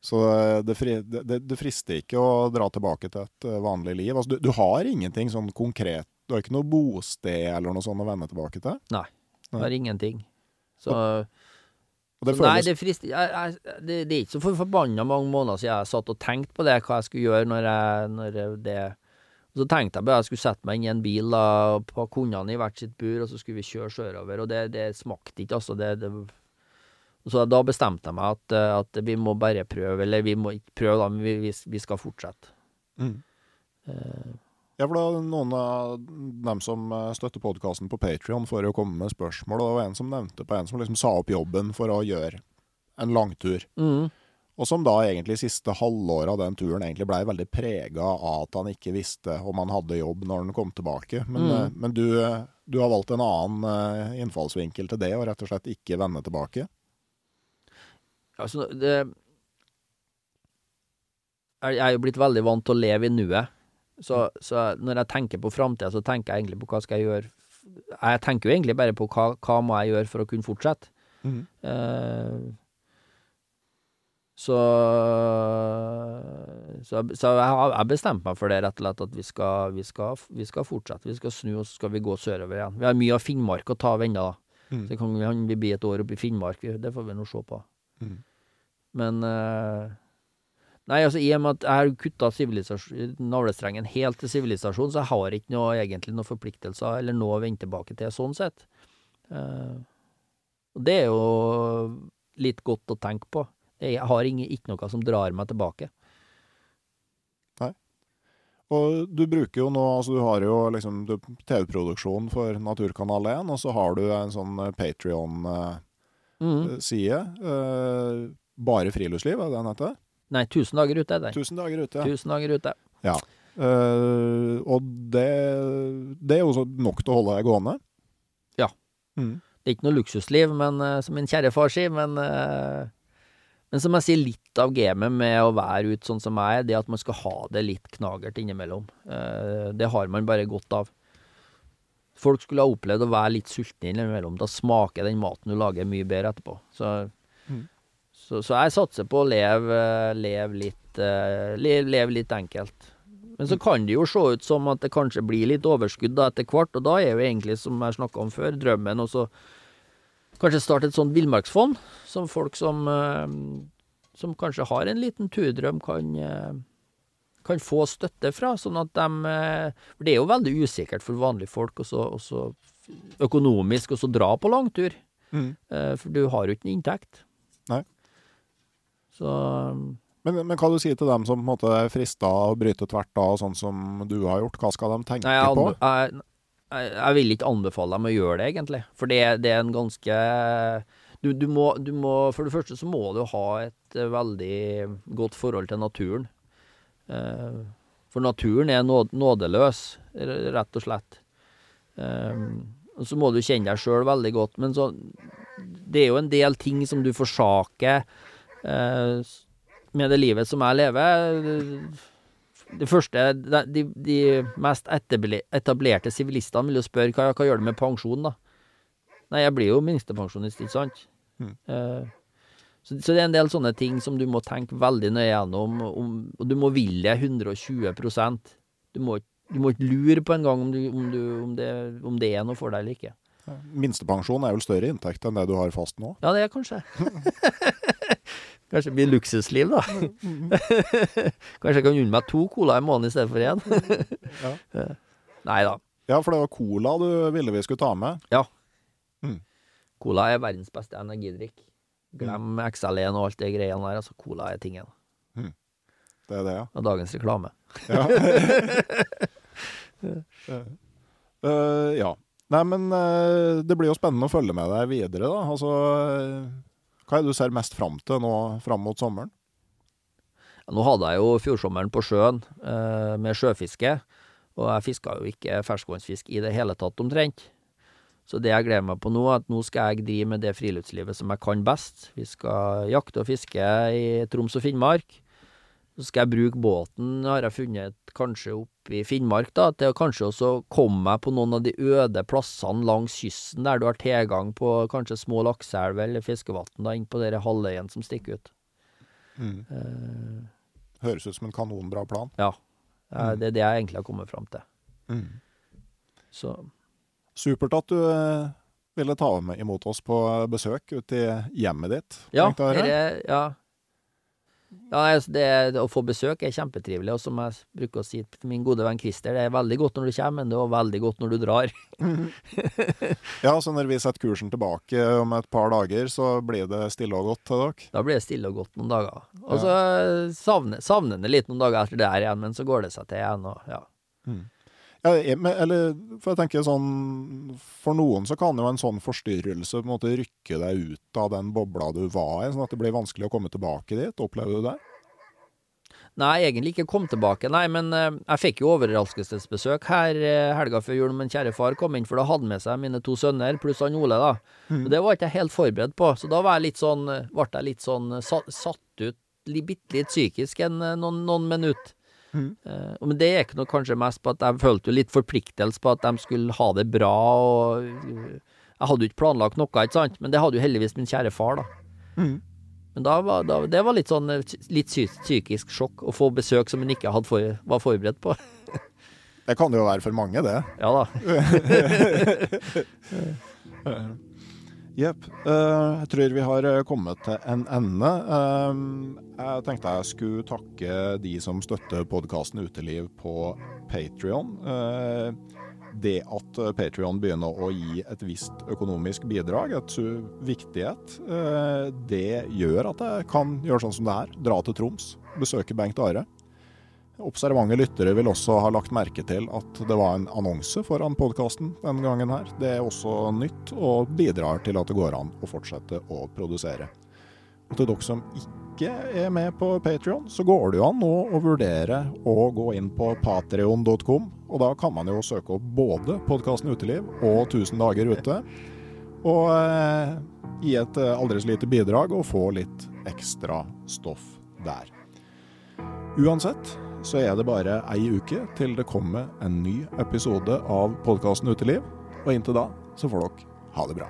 Så eh, det, fri, det, det- det frister ikke å dra tilbake til et eh, vanlig liv. Altså, du, du har ingenting sånn konkret Du har ikke noe bosted eller noe sånt å vende tilbake til? Nei. Det har ingenting. Så Og det Så nei, det, frister, jeg, jeg, det, det er ikke så for forbanna mange måneder siden jeg satt og tenkte på det, hva jeg skulle gjøre når jeg, når det og Så tenkte jeg bare jeg skulle sette meg inn i en bil da, på kundene i hvert sitt bur, og så skulle vi kjøre sørover. Og det, det smakte ikke, altså. Det, det, så da bestemte jeg meg at, eh, at vi må bare prøve, eller vi må ikke prøve, da, men vi, vi, vi skal fortsette. mm. Eh, Ja, for da noen av dem som eh, støtter podkasten på Patrion, får jo komme med spørsmål. Og det var en som nevnte på en som liksom sa opp jobben for å gjøre en langtur. mm, Og som da egentlig siste halvåret av den turen egentlig blei veldig prega av at han ikke visste om han hadde jobb når han kom tilbake. Men, Mm. eh, men du, du har valgt en annen eh, innfallsvinkel til det, og rett og slett ikke vende tilbake. altså, det jeg er jo blitt veldig vant til å leve i nuet. Så, så når jeg tenker på framtida, så tenker jeg egentlig på hva skal jeg gjøre Jeg tenker jo egentlig bare på hva, hva må jeg gjøre for å kunne fortsette. Eh, så så, så jeg har jeg bestemte meg for det, rett og slett, at vi skal, vi, skal, vi skal fortsette. Vi skal snu, og så skal vi gå sørover igjen. Vi har mye av Finnmark å ta av ennå, da. Mm. Så kan vi, vi bli et år oppe i Finnmark. Det får vi nå se på. Mm. Men eh, Nei, altså i og med at jeg har kutta navlestrengen helt til sivilisasjon, så jeg har ikke noe, egentlig noen forpliktelser eller noe å vende tilbake til, sånn sett. Eh, og det er jo litt godt å tenke på. Jeg har ingen, ikke noe som drar meg tilbake. Nei. Og du bruker jo nå Altså, du har jo liksom TV-produksjon for Naturkanal 1, og så har du en sånn Patrion-side. Mm. Eh, bare friluftsliv, er det den heter? Nei, 1000 dager ute er det. 1000 dager ute. 1000 dager ute. Eh, og det, det er jo nok til å holde deg gående. Ja. Mm. Det er ikke noe luksusliv, men, eh, som min kjære far sier, men eh, Men som jeg sier, litt av gamet med å være ute sånn som jeg er, det at man skal ha det litt knagert innimellom. Eh, det har man bare godt av. Folk skulle ha opplevd å være litt sultne innimellom. Da smaker den maten du lager, mye bedre etterpå. Så, Mm. så, så jeg satser på å leve, leve, litt, eh, leve, leve litt enkelt. Men så kan det jo se ut som at det kanskje blir litt overskudd da etter hvert, og da er jo egentlig, som jeg snakka om før, drømmen også kanskje starte et sånt villmarksfond, som folk som, eh, som kanskje har en liten turdrøm, kan, eh, kan få støtte fra. Sånn at de eh, For det er jo veldig usikkert for vanlige folk også, også økonomisk å dra på langtur. Mm. For du har jo ikke en inntekt. Nei. Så Men, men hva du sier til dem som på en måte er frista å bryte tvert av, sånn som du har gjort? Hva skal de tenke Nei, jeg, på? jeg, jeg, vil ikke anbefale dem å gjøre det, egentlig. For det, det er en ganske du, du, må, du må For det første så må du ha et eh, veldig godt forhold til naturen. Eh, for naturen er nådeløs, rett og slett. Eh, så må du kjenne deg sjøl veldig godt. Men så Det er jo en del ting som du forsaker med det livet som jeg lever. Det første, de, de, mest etablerte sivilistene vil jo spørre hva, hva gjør du med pensjon, da? Nei, jeg blir jo minstepensjonist, ikke sant? Mm. Uh, så, så det er en del sånne ting som du må tenke veldig nøye gjennom, om, og du må ville 120% Du må ikke Du må ikke lure på en gang om, du, om, du, om, det, om det er noe for deg eller ikke. Minstepensjon er vel større inntekt enn det du har fast nå? Ja, det er kanskje. kanskje det blir luksusliv, da. kanskje jeg kan unne meg to cola i måneden i stedet for én. Ja. Nei da. Ja, for det var cola du ville vi skulle ta med. Ja. Cola er verdens beste energidrikk. Glem XL1 og alt det greiene der. Altså, cola er tingen. Det er det, ja. Og dagens reklame. Ja. Eh, ja. Nei, men eh, det blir jo spennende å følge med deg videre, da. Altså, eh, hva er det du ser mest fram til nå fram mot sommeren? Nå hadde jeg jo fjordsommeren på sjøen eh, med sjøfiske, og jeg fiska jo ikke ferskvannsfisk i det hele tatt, omtrent. Så det jeg gleder meg på nå, er at nå skal jeg drive med det friluftslivet som jeg kan best. Vi skal jakte og fiske i Troms og Finnmark. Så skal jeg bruke båten, har jeg funnet kanskje opp i Finnmark, da, til å kanskje også komme meg på noen av de øde plassene langs kysten, der du har tilgang på kanskje små lakseelver eller fiskevann, da, innpå den halvøyen som stikker ut. Eh, Høres ut som en kanonbra plan. ja. Mm. Det er det jeg egentlig har kommet fram til. Så Supert at du eh, ville ta med imot oss på besøk ute i hjemmet ditt. Ja, er, ja. Ja altså det, å få besøk er kjempetrivelig, og som jeg bruker å si til min gode venn Christer, det er veldig godt når du kommer, men det er også veldig godt når du drar. Ja, så når vi setter kursen tilbake om et par dager, så blir det stille og godt til dere. Da blir det stille og godt noen dager. Og så savner en det litt noen dager etter det her igjen, men så går det seg til igjen, og ja. Ja, men, eller, for jeg tenker sånn For noen så kan jo en sånn forstyrrelse på en måte rykke deg ut av den bobla du var i, sånn at det blir vanskelig å komme tilbake dit. Opplever du det? Nei, egentlig ikke kom tilbake, nei, men eh, jeg fikk jo overraskelsesbesøk her eh, helga før jul. Min kjære far kom inn, for da hadde med seg mine to sønner, pluss han Ole, da. Og det var ikke jeg helt forberedt på, så da var jeg litt sånn, eh, ble jeg litt sånn satt, ut bitte litt psykisk en, eh, noen, noen minutter. Eh, men det gikk nok kanskje mest på at jeg følte jo litt forpliktelse på at de skulle ha det bra, og eh, jeg hadde jo ikke planlagt noe, ikke sant, men det hadde jo heldigvis min kjære far, da. Men da var, da, det var litt sånn eh, litt psykisk sjokk å få besøk som en ikke hadde for, var forberedt på. Det kan det jo være for mange, det. Ja da. Jepp. Uh, jeg tror vi har eh, kommet til en ende. Uh, jeg tenkte jeg skulle takke de som støtter podkasten Uteliv på Patrion. det at Patrion begynner å gi et visst økonomisk bidrag, et viktighet, viktig eh, det gjør at jeg kan gjøre sånn som det her. Dra til Troms, besøke Bengt Are. Observante lyttere vil også ha lagt merke til at det var en annonse foran podkasten denne gangen her. Det er også nytt, og bidrar til at det går an å fortsette å produsere. Og til dere som ikke er med på Patrion, så går det jo an nå å vurdere å gå inn på patreon.com, og da kan man jo søke opp både podkasten Uteliv og 1000 dager ute, og eh, gi et eh, aldri så lite bidrag og få litt ekstra stoff der. Uansett så er det bare ei uke til det kommer en ny episode av podkasten Uteliv. Og inntil da så får dere ha det bra.